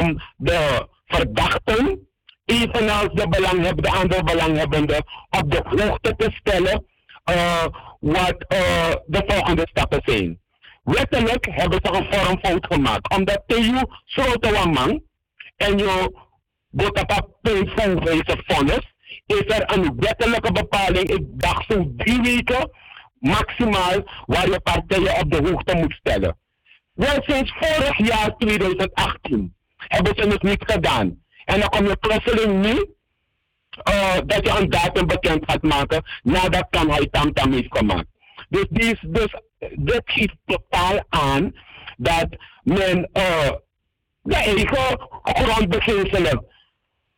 om de verdachten, evenals de, belangheb, de andere belanghebbenden, op de hoogte te stellen uh, wat uh, de volgende stappen zijn. Wettelijk hebben ze een vormfout gemaakt. Omdat sloten man en je gaat op een punt wezen vonnis, is er een wettelijke bepaling, ik dacht zo'n drie weken maximaal, waar je partijen op de hoogte moet stellen. Wel sinds vorig jaar 2018 hebben ze het niet gedaan. En dan kom je plotseling nu uh, dat je een datum bekend gaat maken nadat kan hij tamtam heeft gemaakt. Dus, die, dus dit geeft totaal aan dat men uh, de eigen grondbeginselen,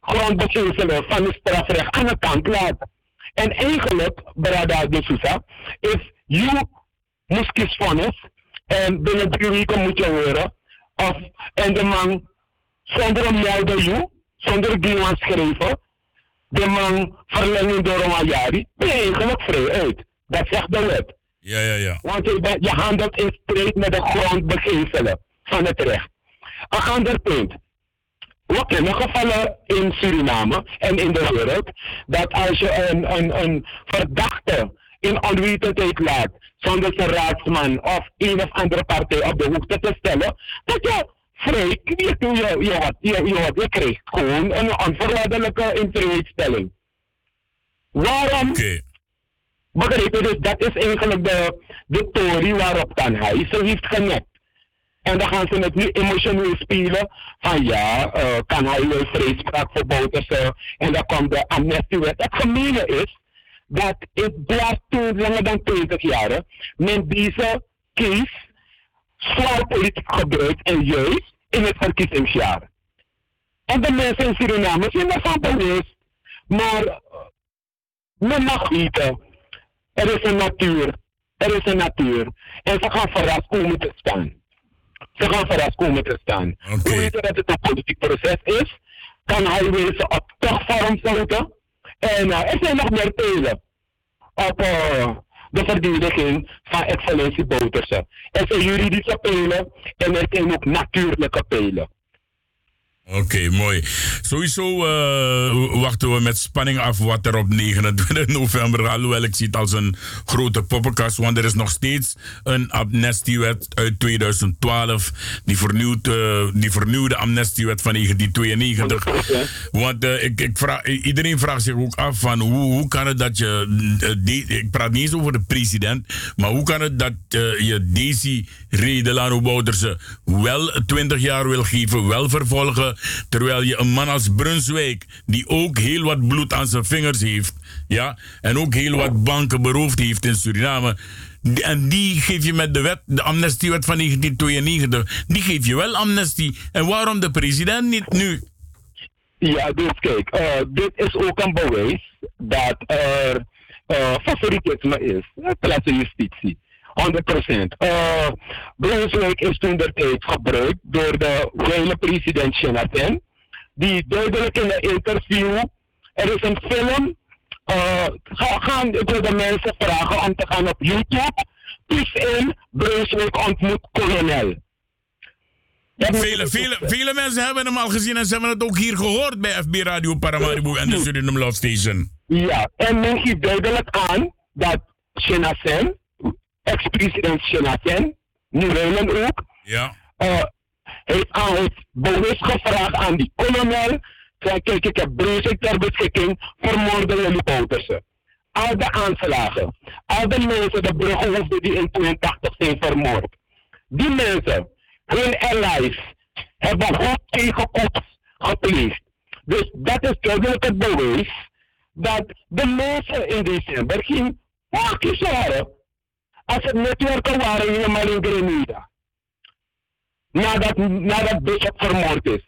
grondbeginselen van het strafrecht aan de kant laat. En eigenlijk, Brada de Sousa, is you moest kiesvonnis en binnen drie weken moet je horen of en de man zonder een melden you, zonder een schrijven, de man verlengen door een jari, ben je eigenlijk vrij uit. Dat zegt de wet. Ja, ja, ja. Want je, bent, je handelt in strijd met de grondbeginselen van het recht. Een ander punt. We kennen gevallen in Suriname en in de wereld dat als je een, een, een verdachte in onwetendheid laat zonder zijn raadsman of een of andere partij op de hoogte te stellen, dat je vrij, je, je, je, je, je, je krijgt gewoon een onvoorwaardelijke invrijheidstelling. Waarom? Okay. Begrijp je? Dus dat is eigenlijk de, de theorie waarop kan hij. Ze heeft genekt. En dan gaan ze het nu emotioneel spelen. Van ja, uh, kan hij wel vrijspraak Bouterse. En dan komt de amnestiewet. Het gemene is dat het blijft toen langer dan 20 jaar. Men deze case zwaar politiek gebruikt en juist in het verkiezingsjaar. En de mensen in Suriname zijn ervan bewust. Maar uh, men mag weten, er is een natuur. Er is een natuur. En ze gaan verrast komen te staan. Ze gaan verrast komen te staan. Okay. We weten dat het een politiek proces is. Kan hij wezen op terugvorm sluiten. En uh, er zijn nog meer pelen op uh, de verdediging van excellentie Bouterse. Er zijn juridische pelen en er zijn ook natuurlijke pelen. Oké, mooi. Sowieso uh, wachten we met spanning af wat er op 29 november, alhoewel ik zie het als een grote poppenkast, want er is nog steeds een amnestiewet uit 2012, die, vernieuwd, uh, die vernieuwde amnestiewet van 1992. Want uh, ik, ik vraag, iedereen vraagt zich ook af van hoe, hoe kan het dat je, ik praat niet eens over de president, maar hoe kan het dat je Daisy Redelano Bouderse wel 20 jaar wil geven, wel vervolgen, Terwijl je een man als Brunswijk, die ook heel wat bloed aan zijn vingers heeft, ja, en ook heel wat banken beroofd heeft in Suriname. En die geef je met de wet, de amnestiewet van 1992, die geef je wel amnestie. En waarom de president niet nu? Ja, dus kijk, uh, dit is ook een bewijs dat er uh, favoritisme is, plaatsen justitie. 100%. Uh, Brunswijk is toen de tijd gebruikt door de hele president Jonathan. Die duidelijk in een interview, er is een film, uh, gaan, ik wil de mensen vragen om te gaan op YouTube. Typ in Brunswijk ontmoet kolonel. Vele, vele, vele mensen hebben hem al gezien en ze hebben het ook hier gehoord bij FB Radio Paramaribo en de Suriname Love Station. Ja, en men geeft duidelijk aan dat Jonathan ex-president Jonathan, nu Reulen ook, ja. Uh, heeft, aan, heeft bewust gevraagd aan die kolonel, kijk, ik heb Brunswijk ter beschikking, vermoorden jullie Bouterse. Al de aanslagen, al de mensen, de bruggenhoofden die in 82 zijn vermoord. Die mensen, hun allies, hebben goed tegenkomst gepleegd. Dus dat is duidelijk het bewijs dat de mensen in december geen maakjes waren als het netwerken waren helemaal in Grenada. Nadat, nadat Bishop vermoord is.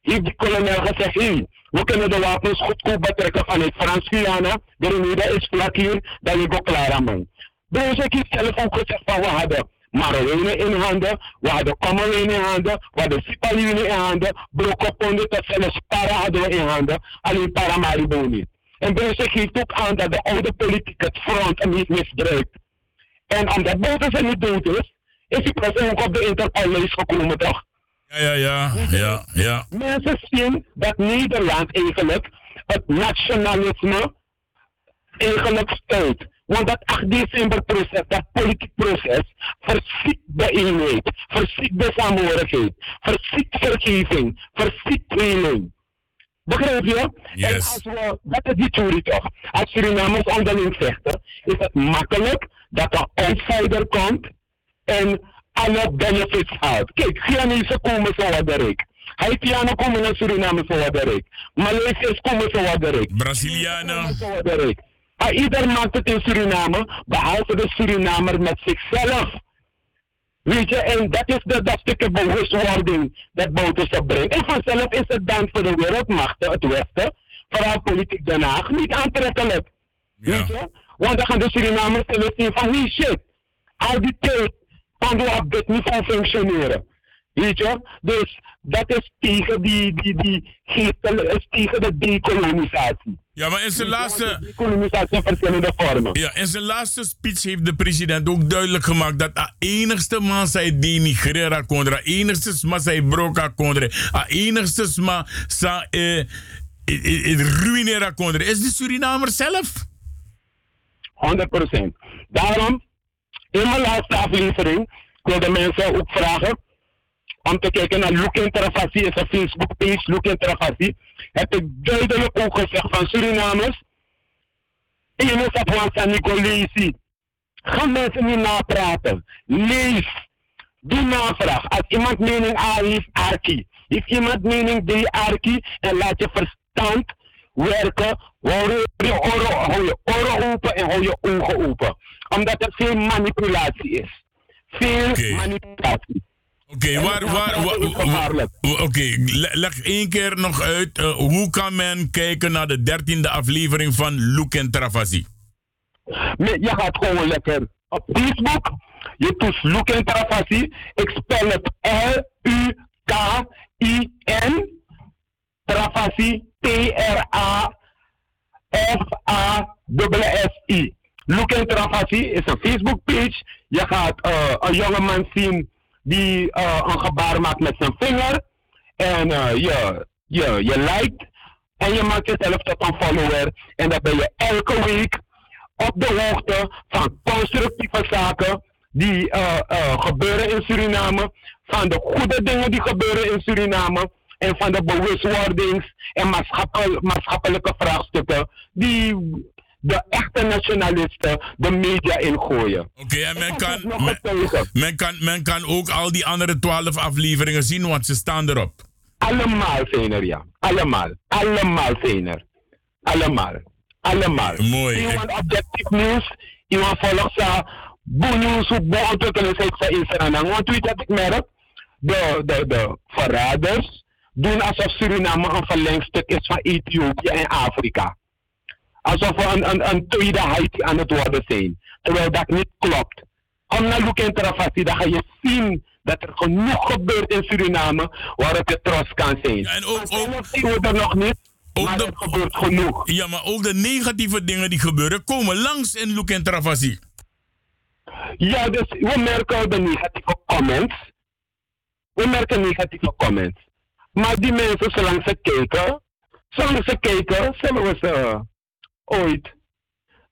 Heeft de kolonel gezegd, hey, we kunnen de wapens goedkoop betrekken vanuit Frans-Guyana. Grenada is vlak hier, dan je go klaar man. Dus ik heb zelf ook gezegd we hadden Marowijnen in handen, we hadden Kommerwijnen in handen, we hadden Sipaliwijnen in handen, Brokoponde tot zelfs Para hadden in handen, alleen Paramaribo niet. En Brussel geeft ook aan dat de oude politiek het front niet misbruikt. En omdat Bouterse niet dood is, is hij pas ook op de Interpol-lijst gekomen, toch? Ja, ja, ja, ja, ja. Mensen zien dat Nederland eigenlijk het nationalisme eigenlijk steunt. Want dat 8 december proces, dat politiek proces, verziekt de eenheid, verziekt de samenhorigheid, verziekt vergeving, verziekt tweeling. Begrijp je? En als we, dat is die theorie toch, als Surinamers onderling vechten, is het makkelijk dat er outsider komt en alle benefits haalt. Kijk, Ghanese komen zo wat rijk. Haitianen komen naar Suriname zo wat rijk. Maleisiërs komen zo wat rijk. Brazilianen. Ieder maakt het in Suriname, behalve de Surinamer met zichzelf. Weet je, en dat is de, dat stukje bewustwording dat Bouterse brengt. En vanzelf is het dan voor de wereldmachten, het Westen, vooral politiek Den Haag, niet aantrekkelijk. Weet je? Want dan gaan de Surinamers zien van, wie shit, al die tijd kan we op dit niveau functioneren. Weet je? Dus dat is tegen die, die, die geestelijke, is tegen de decolonisatie. Ja, maar in zijn laatste. Decolonisatie verschillende vormen. Ja, in zijn laatste speech heeft de president ook duidelijk gemaakt dat de enigste man zij denigreren kon, de enigste man zij broka kon, de enigste man zij eh, ruïneren kon, is de Surinamer zelf. 100%. Daarom, in mijn laatste aflevering, ik wil de mensen ook vragen om te kijken naar Look Interfacie, is een Facebook page, Look Interfacie. Heb ik duidelijk ook gezegd van Surinamers, één is op Wansa Nicolesi. Ga mensen niet napraten. Lees. Doe navraag. Als iemand mening A heeft, Arki. Heeft iemand mening B, Arki. En laat je verstand werken. Hou je oren, hou je oren open en hou je ogen open. Omdat er veel manipulatie is. Veel manipulatie. Oké, waar, waar, waar, oké, leg één keer nog uit. Uh, hoe kan men kijken naar de dertiende aflevering van Look en Travasi? Je gaat gewoon lekker op Facebook. Je toest Look en Travasi. Ik spel het L-U-K-I-N. Travasi. T-R-A-F-A-S-S-I. Look en Travasi is een Facebook page. Je gaat uh, een jongeman zien die uh, een gebaar maakt met zijn vinger. En uh, je, je, je liked. En je maakt jezelf tot een follower. En dan ben je elke week op de hoogte van constructieve zaken die gebeuren in Suriname. Van de goede dingen die gebeuren in Suriname. En van de bewustwordings- en maatschappelijke vraagstukken die de echte nationalisten de media ingooien. Oké, okay, en men kan, men, men, kan, men kan ook al die andere twaalf afleveringen zien, want ze staan erop. Allemaal zijn er, ja. Allemaal. Allemaal zijn er. Allemaal. Allemaal. Mooi. Iemand objectief nieuws, iemand volgt ze boenieuws op de ontwikkelingsheid van Israël. Want weet dat ik merk? De, de, de verraders doen alsof Suriname een verlengstuk is van Ethiopië en Afrika alsof we een, een, een tweede Haiti aan het worden zijn. Terwijl dat niet klopt. Kom naar Luke Interfacie, dan ga je zien dat er genoeg gebeurt in Suriname waarop je trots kan zijn. Ja, en ook, ook zien we er nog niet. maar de, gebeurt genoeg. Ja, maar ook de negatieve dingen die gebeuren komen langs in Luke Interfacie. Ja, dus we merken de negatieve comments. We merken negatieve comments. Maar die mensen, zolang ze kijken, zolang ze kijken, zullen we ze ooit.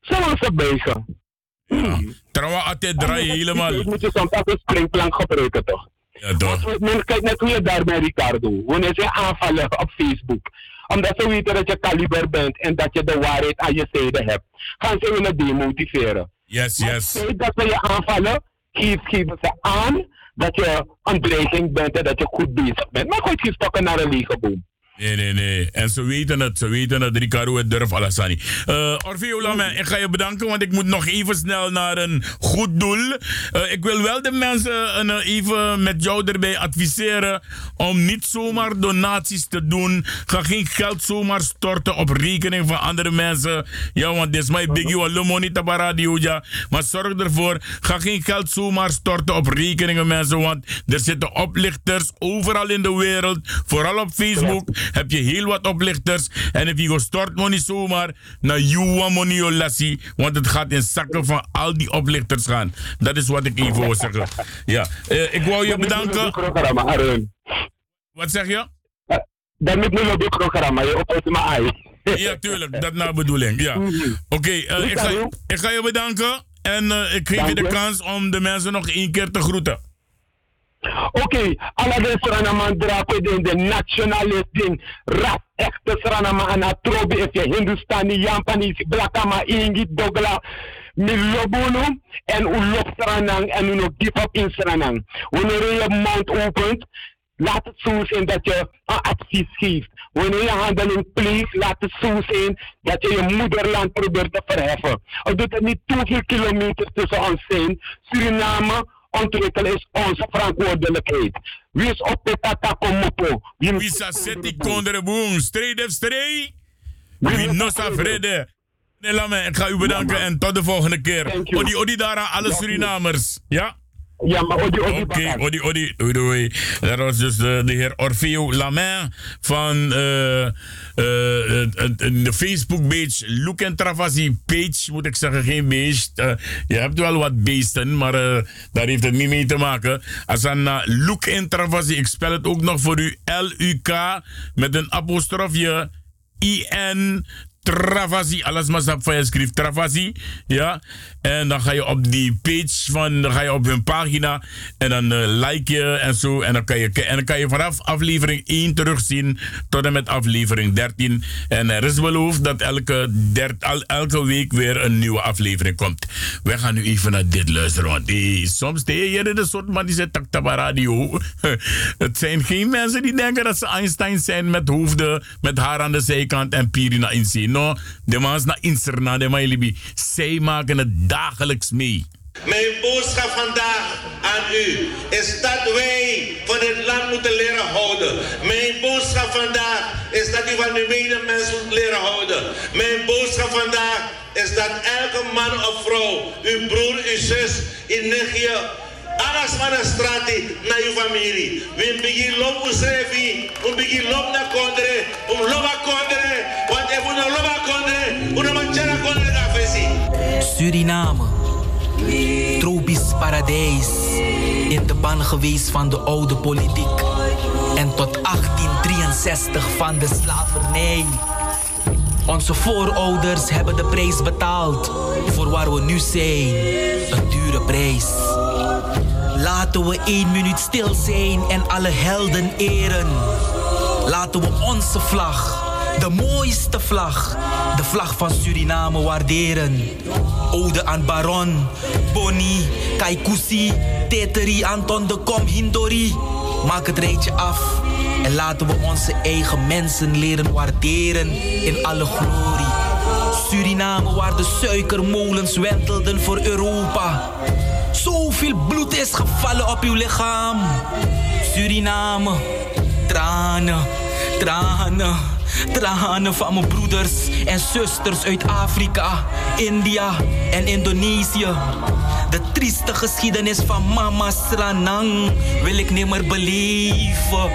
Zullen ze buigen? Ja. Trouwens, altijd draaien helemaal. Je moet je soms als een springplank gebruiken, toch? Ja, toch. Men kijkt net hoe je daar bij Ricardo. Wanneer ze aanvallen op Facebook. Omdat ze weten dat je kaliber bent en dat je de waarheid aan je zijde hebt. Gaan ze willen demotiveren. Yes, yes. dat ze je aanvallen, geven ze aan dat je een dreiging bent en dat je goed bezig bent. Maar goed, je stokken naar een lege boom. Nee, nee, nee. En ze weten het. Ze weten het. Ricardo het durf Alassani. Uh, Orfeo ik ga je bedanken, want ik moet nog even snel naar een goed doel. Uh, ik wil wel de mensen uh, even met jou erbij adviseren om niet zomaar donaties te doen. Ga geen geld zomaar storten op rekening van andere mensen. Ja, want dit is mijn biggie wat niet op radio, ja. Maar zorg ervoor, ga geen geld zomaar storten op rekeningen mensen, want er zitten oplichters overal in de wereld, vooral op Facebook heb je heel wat oplichters. En if je stort money zomaar naar Juwa money lassie. Want het gaat in zakken van al die oplichters gaan. Dat is wat ik even wil zeggen. Ja, uh, ik wou je bedanken. Wat zeg je? Dat moet nu op programma, je op maar Ja, tuurlijk, dat nou bedoeling. Ja. Mhm. Oké, okay, uh, eh, ik, ga, ik ga je bedanken. En uh, ik geef je de kans om de mensen nog één keer te groeten. Oké, alle de Sranaman drapen in de nationalist ras echte Sranama en atrobi is je Hindustani, Japanese, Blakama, Ingi, Dogla, Milobunu en Ulop Sranang en Uno give up in Sranang. Wanneer je mond opent, laat het zo zijn dat je een advies geeft. Wanneer je handeling pleegt, laat het zo zijn dat je je moederland probeert te verheffen. Het doet er niet te veel kilometers tussen ons zijn. Suriname ontwikkelen is onze verantwoordelijkheid. Wie is op de tatakomopo? Wie saseti kondere boom? Strijd of strijd? Wie nosa vrede? Nee, laat me. Ik ga u bedanken en tot de volgende keer. Odi, odi daar aan alle Surinamers. Ja? Ja, maar Odi Odi. Oké, okay, Odi Odi. Doei doei. Dat was dus de, de heer Orfeo Lamain van uh, uh, de Facebook-page Look and Travasi page, moet ik zeggen, geen beest. Uh, je hebt wel wat beesten, maar daar heeft het niet mee te maken. Als dan Look and Travasi, ik spel het ook nog voor u, L-U-K met een apostrofje. I-N Travasi, alles maar van je schrijft Travasi, ja. En dan ga je op die page van, dan ga je op hun pagina en dan uh, like je en zo. En dan, kan je, en dan kan je vanaf aflevering 1 terugzien tot en met aflevering 13. En er is beloofd dat elke, dert, elke week weer een nieuwe aflevering komt. We gaan nu even naar dit luisteren, want die, soms de je de soort man die zegt taktaba radio. (laughs) Het zijn geen mensen die denken dat ze Einstein zijn met hoofden, met haar aan de zijkant en Pirina in zee. No, de maas na inserna, de. Zij maken het dagelijks mee. Mijn boodschap vandaag aan u is dat wij van het land moeten leren houden. Mijn boodschap vandaag is dat u van uw medemens moet leren houden. Mijn boodschap vandaag is dat elke man of vrouw, uw broer, uw zus, in nichtje, alles van de straat naar uw familie. We beginnen lopen schrijven, we beginnen lopen naar kondre, we lopen kondre, want we no lopen kondre, no manchara kondre dat Suriname, tropisch paradijs, in de ban geweest van de oude politiek. En tot 1863 van de slavernij. Onze voorouders hebben de prijs betaald voor waar we nu zijn. Een dure prijs. Laten we één minuut stil zijn en alle helden eren. Laten we onze vlag, de mooiste vlag, de vlag van Suriname waarderen. Ode aan Baron, Bonnie, Kaikousi, Teteri, Anton de Kom, Hindori. Maak het rijtje af en laten we onze eigen mensen leren waarderen in alle glorie. Suriname waar de suikermolens wentelden voor Europa. Zoveel bloed is gevallen op uw lichaam. Suriname, tranen, tranen, tranen van mijn broeders en zusters uit Afrika, India en Indonesië. De trieste geschiedenis van mama Sranang wil ik niet meer beleven.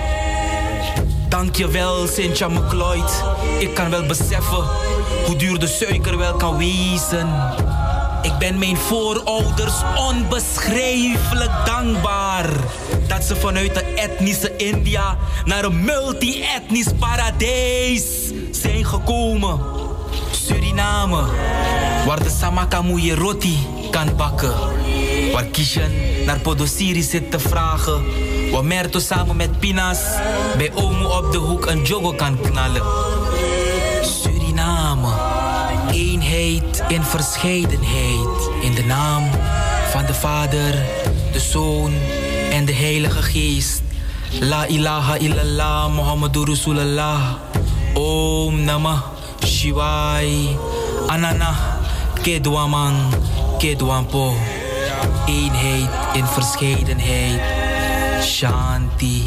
Dankjewel, Sintja McLeod. Ik kan wel beseffen hoe duur de suiker wel kan wezen. Ik ben mijn voorouders onbeschrijfelijk dankbaar dat ze vanuit de etnische India naar een multi-etnisch paradijs zijn gekomen. Suriname, waar de Samakamuye roti kan bakken. Waar Kishan naar Podosiri zit te vragen. Waar Merto samen met Pinas bij Omo op de hoek een jogo kan knallen. Eenheid in verscheidenheid. In de naam van de Vader, de Zoon en de Heilige Geest. La ilaha illallah Muhammadur Rasulullah. Om Namah Shivai. Anana Kedwaman Kedwampo. Eenheid in verscheidenheid. Shanti.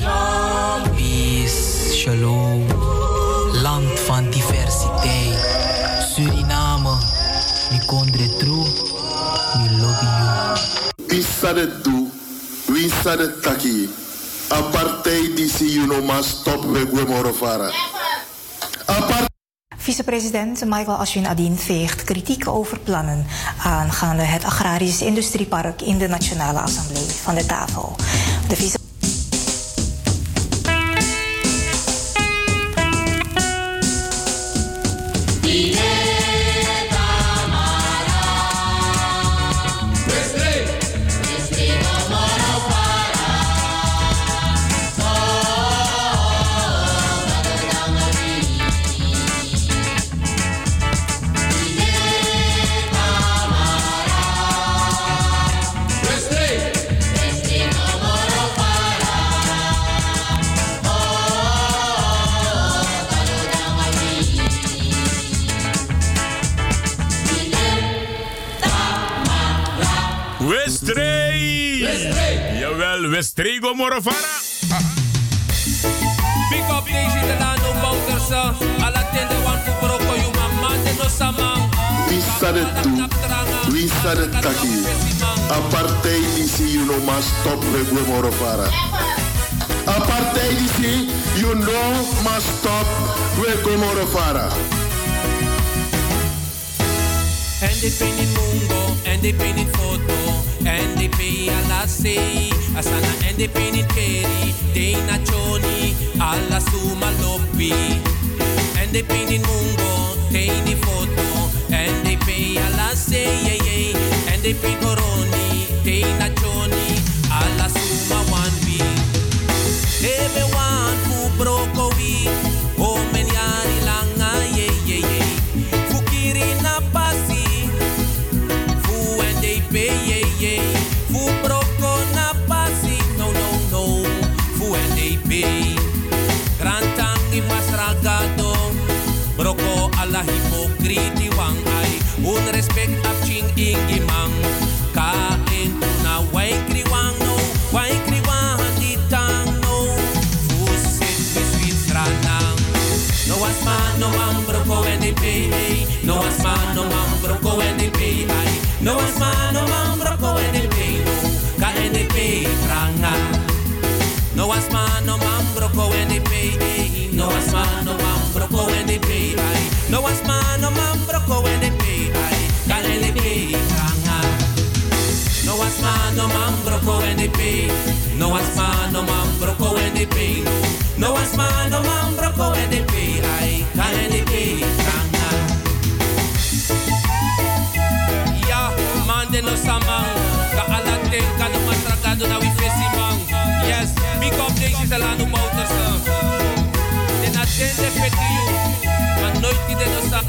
Peace. Shalom. Land van diversiteit. Do? Wie said it taki? Mas stop gwemorofara. Vicepresident Michael Ashwin Adin veegt kritiek over plannen aangaande het agrarisch industriepark in de Nationale Assemblée van de tafel. De Jawel, Westrey Gomorofara. Big up deze de lano bouters. Alla tende wan kubroko yu mama de no samang. It do? Wie said it taki? Apartheid disi you no mas stop we gwemorofara. Apartheid disi you no mas stop we gwemorofara. NDP in Mungo, NDP in Foto, NDP alla sei, Asana NDP in Keri, Dena Choni, alla Suma Lobby. NDP in Mungo, Deni Foto, NDP alla sei, yeah, yeah. NDP Coroni, Dena Choni, alla Suma One B. Ebe alla hipokriti wang ay. Un respect ap ching ingi mang. No man, broko NDP. No was man, no man, broko NDP, no. No was man, no man, broko NDP, ay. Ka NDP, tranga. Ja, man de no samang. Ka alaten, ka no matragado na wifesi mang. Yes, big up deze salano motors. Den attende peti you. Man nooit die de no sa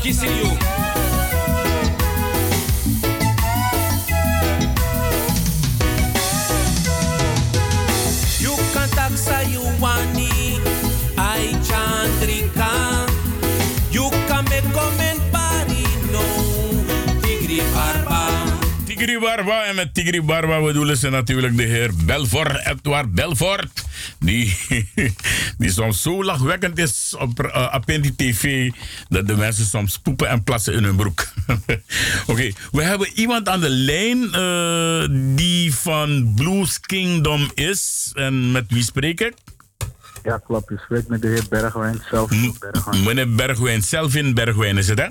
Barba. En met Tigri Barba bedoelen ze natuurlijk de heer Belfort, Edward Belfort. Die, (laughs) die soms zo lachwekkend is op uh, Appendi TV dat de mensen soms poepen en plassen in hun broek. (laughs) Oké, we hebben iemand aan de lijn uh, die van Blues Kingdom is. En met wie spreek ik? Ja, klopt. Je spreekt met de heer Bergwijn, Selvio Bergwijn. Meneer Bergwijn, Selvin Bergwijn is het hè?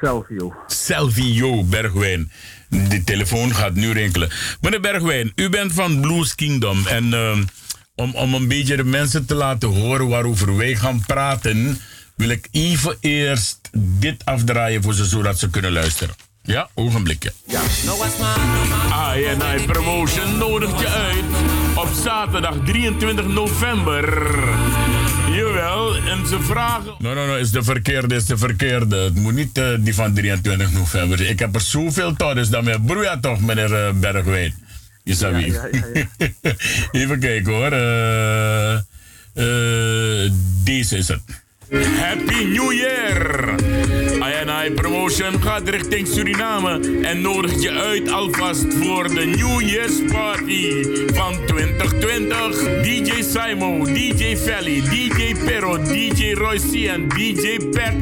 Selvio. Selvio Bergwijn. De telefoon gaat nu rinkelen. Meneer Bergwijn, u bent van Blues Kingdom. En uh, om, om een beetje de mensen te laten horen waarover wij gaan praten, wil ik even eerst dit afdraaien voor ze, zodat ze kunnen luisteren. Ja, ogenblikje. Ja. INI Promotion nodigt je uit op zaterdag 23 november. Jawel, en ze vragen... Nee, nee, nee, is de verkeerde, is de verkeerde. Het moet niet uh, die van 23 november. Ik heb er zoveel toch, dus dan met broeia toch, meneer uh, Bergwijn. Ja, ja, ja, (laughs) Even kijken hoor. Eh, eh, deze is het. Happy New Year! INI Promotion gaat richting Suriname en nodigt je uit alvast voor de New Year's Party van 2020. DJ Simo, DJ Felly, DJ Pero, DJ Royce en DJ Peck.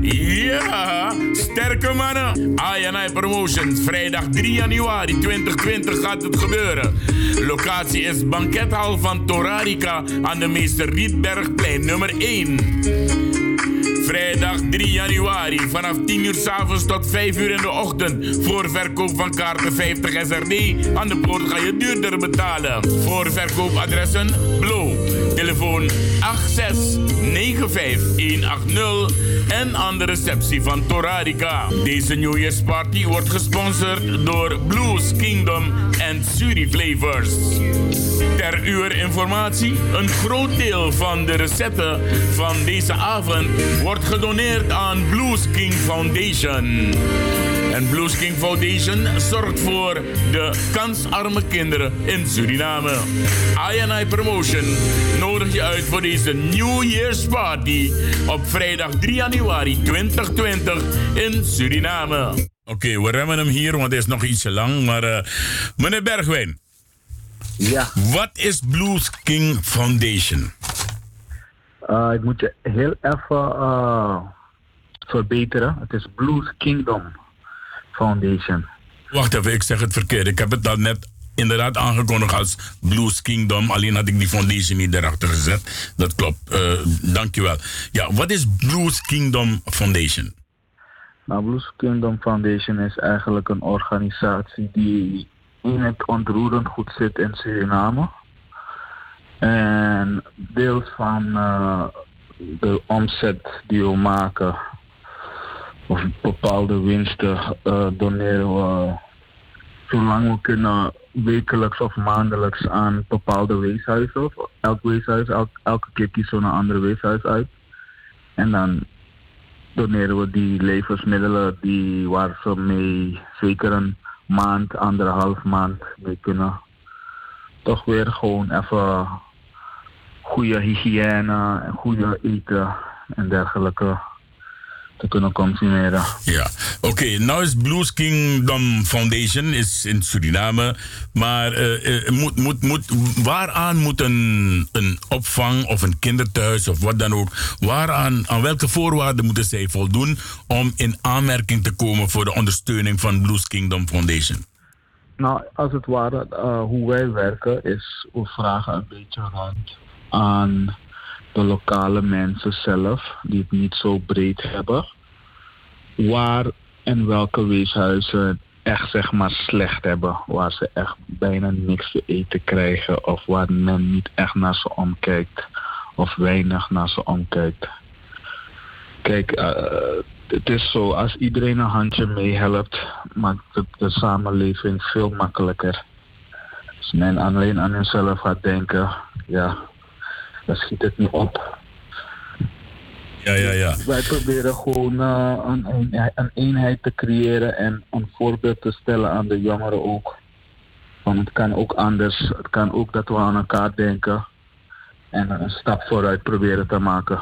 Ja, sterke mannen. INI Promotions, vrijdag 3 januari 2020 gaat het gebeuren. Locatie is bankethal van Torarica aan de Meester Rietbergplein nummer 1. Vrijdag 3 januari vanaf 10 uur s avonds tot 5 uur in de ochtend. Voor verkoop van kaarten 50 SRD. Aan de poort ga je duurder betalen. Voor verkoopadressen Blow. Telefoon 8695180 en aan de receptie van Torarica. Deze New Year's Party wordt gesponsord door Blues Kingdom en Suri Flavors. Ter uw informatie, een groot deel van de recepten van deze avond wordt gedoneerd aan Blues King Foundation. En Blues King Foundation zorgt voor de kansarme kinderen in Suriname. INI Promotion nodig je uit voor deze New Year's Party op vrijdag 3 januari 2020 in Suriname. Oké, we remmen hem hier, want hij is nog ietsje lang. Maar uh, meneer Bergwijn. Ja. Wat is Blues King Foundation? Uh, ik moet je heel even uh, verbeteren. Het is Blues Kingdom Foundation. Wacht even, ik zeg het verkeerd. Ik heb het dan net inderdaad aangekondigd als Blues Kingdom. Alleen had ik die foundation niet erachter gezet. Dat klopt. Uh, dankjewel. Ja, wat is Blues Kingdom Foundation? Nou, Blues Kingdom Foundation is eigenlijk een organisatie die in het ontroerend goed zit in Suriname. En deels van uh, de omzet die we maken, of bepaalde winsten, uh, doneren we zolang we kunnen wekelijks of maandelijks aan bepaalde weeshuizen. Of elk weeshuis, elk, elke keer kiezen we een ander weeshuis uit. En dan doneren we die levensmiddelen die waar ze mee zeker een maand, anderhalf maand mee kunnen. Toch weer gewoon even goede hygiëne en goede eten en dergelijke te kunnen consumeren. Ja, oké. Okay, nou is Blues Kingdom Foundation is in Suriname. Maar uh, moet, moet, moet, waaraan moet een, een opvang of een kinderthuis of wat dan ook... Waaraan, aan welke voorwaarden moeten zij voldoen... om in aanmerking te komen voor de ondersteuning van Blues Kingdom Foundation? Nou, als het ware, uh, hoe wij werken is... we vragen een beetje rond aan de lokale mensen zelf, die het niet zo breed hebben, waar en welke weeshuizen echt zeg maar slecht hebben, waar ze echt bijna niks te eten krijgen of waar men niet echt naar ze omkijkt of weinig naar ze omkijkt. Kijk, uh, het is zo, als iedereen een handje meehelpt, maakt de samenleving veel makkelijker. Als men alleen aan hunzelf gaat denken, ja, dan schiet het niet op. Ja, ja, ja. Wij proberen gewoon uh, een, een, een, eenheid te creëren en een voorbeeld te stellen aan de jongeren ook. Want het kan ook anders. Het kan ook dat we aan elkaar denken en een stap vooruit proberen te maken.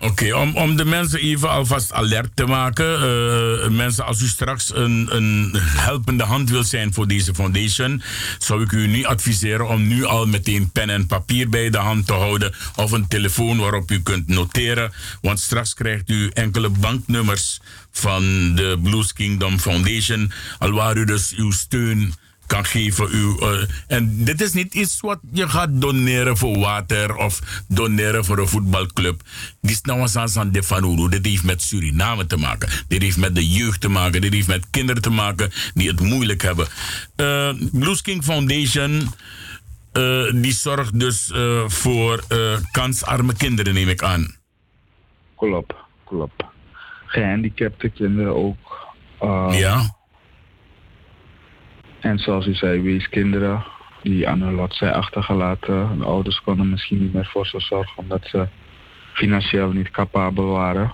Oké, om, om de mensen even alvast alert te maken. Uh, mensen, als u straks een, een helpende hand wilt zijn voor deze foundation, zou ik u niet adviseren om nu al meteen pen en papier bij de hand te houden of een telefoon waarop u kunt noteren. Want straks krijgt u enkele banknummers van de Blues Kingdom Foundation, alwaar u dus uw steun kan geven. U, uh, en dit is niet iets wat je gaat doneren voor water of doneren voor een voetbalclub. Dit is nou eens aan de Fanuru. Dit heeft met Suriname te maken. Dit heeft met de jeugd te maken. Dit heeft met kinderen te maken die het moeilijk hebben. Uh, Blues King Foundation. Uh, die zorgt dus voor kansarme kinderen, neem ik aan. Klopt, klopt. Gehandicapte kinderen ook. ja. En zoals u zei, weeskinderen die aan hun lot zijn achtergelaten. De ouders konden misschien niet meer voor ze zorgen omdat ze financieel niet capabel waren.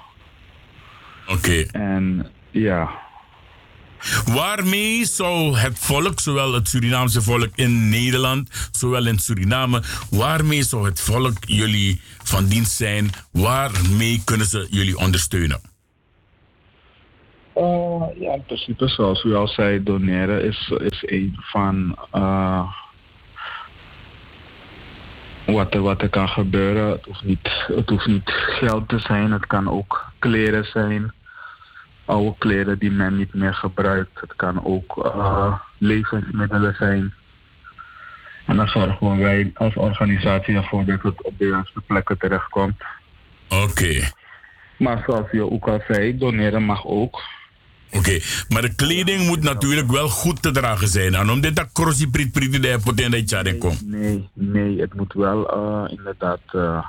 Oké. Okay. En ja. Waarmee zou het volk, zowel het Surinaamse volk in Nederland, zowel in Suriname, waarmee zou het volk jullie van dienst zijn? Waarmee kunnen ze jullie ondersteunen? Uh, ja, in principe, zoals u al zei, doneren is, is een van uh, wat, er, wat er kan gebeuren. Het hoeft, niet, het hoeft niet geld te zijn, het kan ook kleren zijn. Oude kleren die men niet meer gebruikt. Het kan ook uh, levensmiddelen zijn. En dan zorgen wij als organisatie ervoor dat het op de juiste plekken terechtkomt. Oké. Maar zoals je ook al zei, doneren mag ook. Oké, maar de kleding moet natuurlijk wel goed te dragen zijn. En omdat dat crossie prit prit de poten dat komt. Nee, nee, het moet wel uh, inderdaad uh,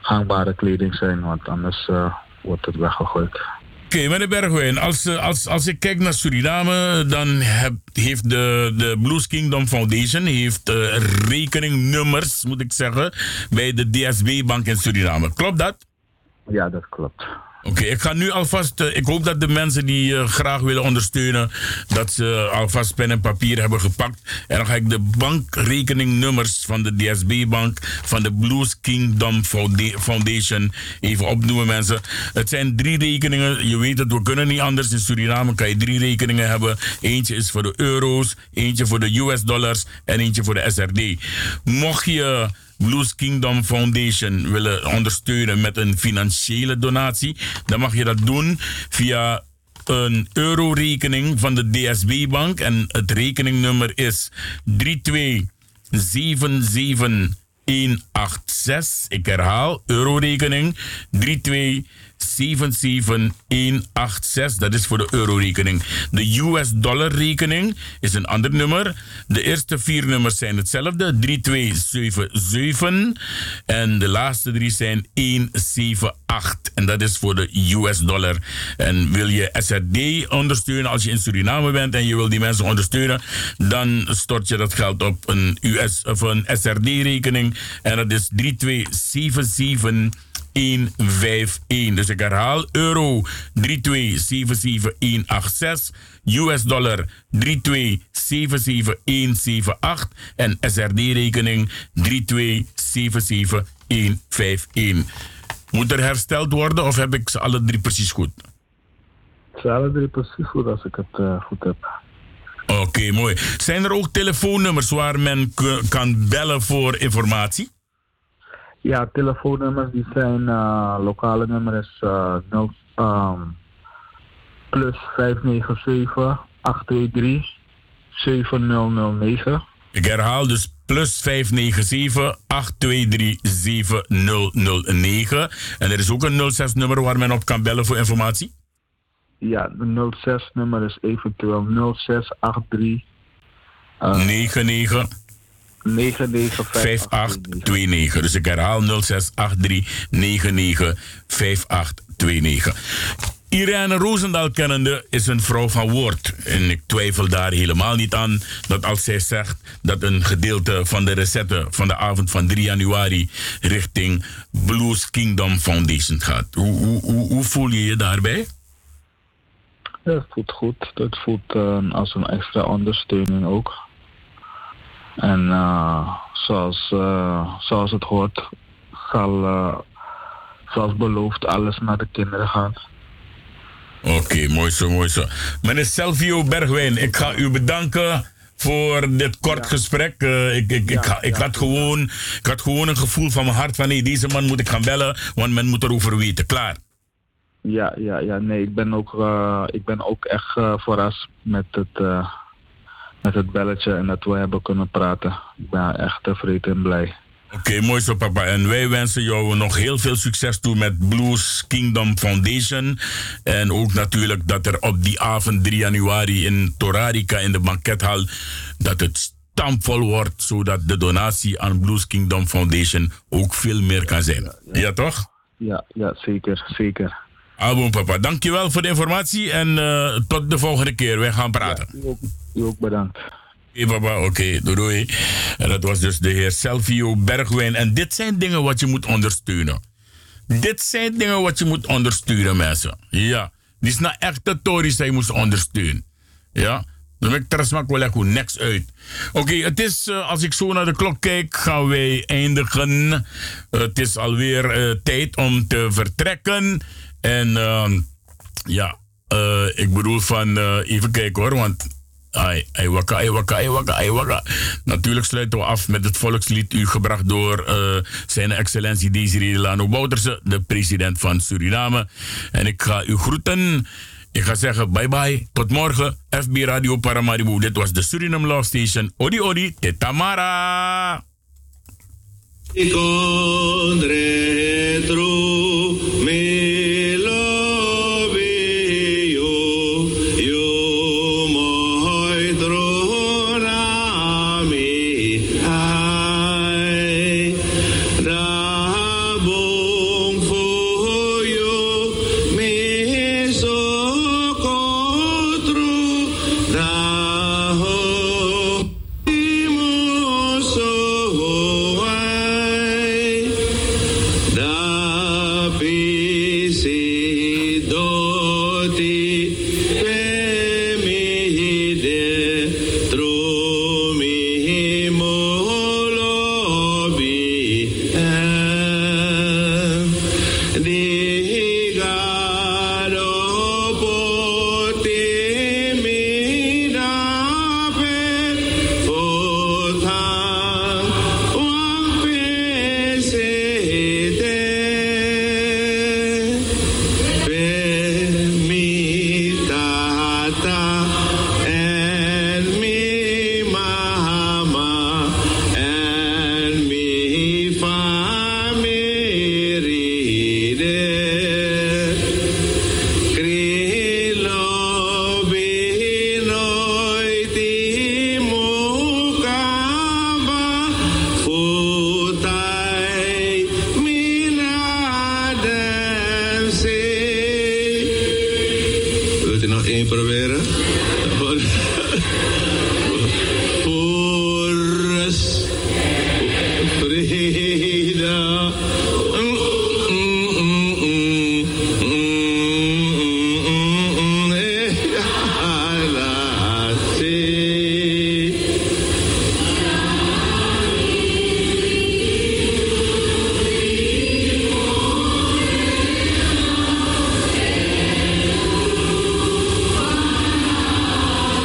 gangbare kleding zijn, want anders uh, wordt het weggegooid. Oké, okay, meneer Bergwijn, als, als, als ik kijk naar Suriname, dan heb, heeft de, de Blues Kingdom Foundation heeft, uh, rekeningnummers, moet ik zeggen, bij de DSB-bank in Suriname. Klopt dat? Ja, dat klopt. Oké, ik ga nu alvast. Uh, ik hoop dat de mensen die uh, graag willen ondersteunen. dat ze alvast pen en papier hebben gepakt. En dan ga ik de bankrekeningnummers van de DSB-bank. van de Blues Kingdom Foundation even opnoemen, mensen. Het zijn drie rekeningen. Je weet het, we kunnen niet anders. In Suriname kan je drie rekeningen hebben. Eentje is voor de euro's, eentje voor de US-dollars en eentje voor de SRD. Mocht je Blues Kingdom Foundation willen ondersteunen met een financiële donatie, dan mag je dat doen via een eurorekening van de DSB-bank. En het rekeningnummer is 3277186. Ik herhaal, eurorekening 3277186. Dat is voor de eurorekening. De US dollar rekening is een ander nummer. De eerste vier nummers zijn hetzelfde. 3277. En de laatste drie zijn 178. En dat is voor de US dollar. En wil je SRD ondersteunen als je in Suriname bent en je wil die mensen ondersteunen, dan stort je dat geld op een US of een SRD rekening. En dat is 3277. 151. Dus ik herhaal euro 3277186, US dollar 3277178 en SRD-rekening 3277151. Moet er hersteld worden of heb ik ze alle drie precies goed? Ze alle drie precies goed als ik het uh, goed heb. Oké, okay, mooi. Zijn er ook telefoonnummers waar men kan bellen voor informatie? Ja, telefoonnummers die zijn uh, lokale nummer is uh, 0, um, plus 597 823 7009. Ik herhaal dus plus 597 823 7009. En er is ook een 06 nummer waar men op kan bellen voor informatie? Ja, de 06 nummer is eventueel 0683 uh, 99 5829. Dus ik herhaal 0683 Irene Roosendaal kennende is een vrouw van woord. En ik twijfel daar helemaal niet aan dat als zij zegt dat een gedeelte van de recette van de avond van 3 januari richting Blues Kingdom Foundation gaat. Hoe, hoe, hoe, voel je je daarbij? Ja, het voelt goed. Het voelt uh, als een extra ondersteuning ook. En uh, zoals, uh, zoals het hoort, zal uh, zoals beloofd alles naar de kinderen gaan. Oké, okay, mooi zo, mooi zo. Meneer Selvio Bergwijn, ik ga u bedanken voor dit kort ja. gesprek. Uh, ik, ik, ja, ik, ik, ja, had gewoon, ik had gewoon een gevoel van mijn hart van nee, deze man moet ik gaan bellen, want men moet erover weten. Klaar. Ja, ja, ja, nee, ik ben ook, uh, ik ben ook echt uh, verrast met het, met het belletje en dat we hebben kunnen praten. Ik ben echt tevreden en blij. Oké, okay, mooi zo papa. En wij wensen jou nog heel veel succes toe met Blues Kingdom Foundation. En ook natuurlijk dat er op die avond 3 januari in Torarica in de bankethal... dat het stampvol wordt, zodat de donatie aan Blues Kingdom Foundation ook veel meer kan zijn. Ja, ja. ja toch? Ja, ja, zeker, zeker. Album papa, dankjewel voor de informatie en uh, tot de volgende keer. Wij gaan praten. Ja, u, ook, u ook bedankt. Oké, okay, papa, oké, okay, doei, doei. En dat was dus de heer Selvio Bergwijn. En dit zijn dingen wat je moet ondersteunen. Dit zijn dingen wat je moet ondersteunen, mensen. Ja, dit is nou echt de Tories die je moet ondersteunen. Ja, dan heb ik Trasma Kwaleku niks uit. Oké, het is, uh, als ik zo naar de klok kijk, gaan wij eindigen. Het is alweer uh, tijd om te vertrekken. En ja, ik bedoel van, even kijken hoor, want Ai, ai ai waka, ai ai. Natuurlijk sluiten we af met het volkslied u gebracht door uh, zijn excellentie Desiree Lano Bouterse, de president van Suriname. En ik ga u groeten. Ik ga zeggen bye bye. Tot morgen. FB Radio Paramaribo. Dit was de Suriname Law Station. Odi odi. Tetamara.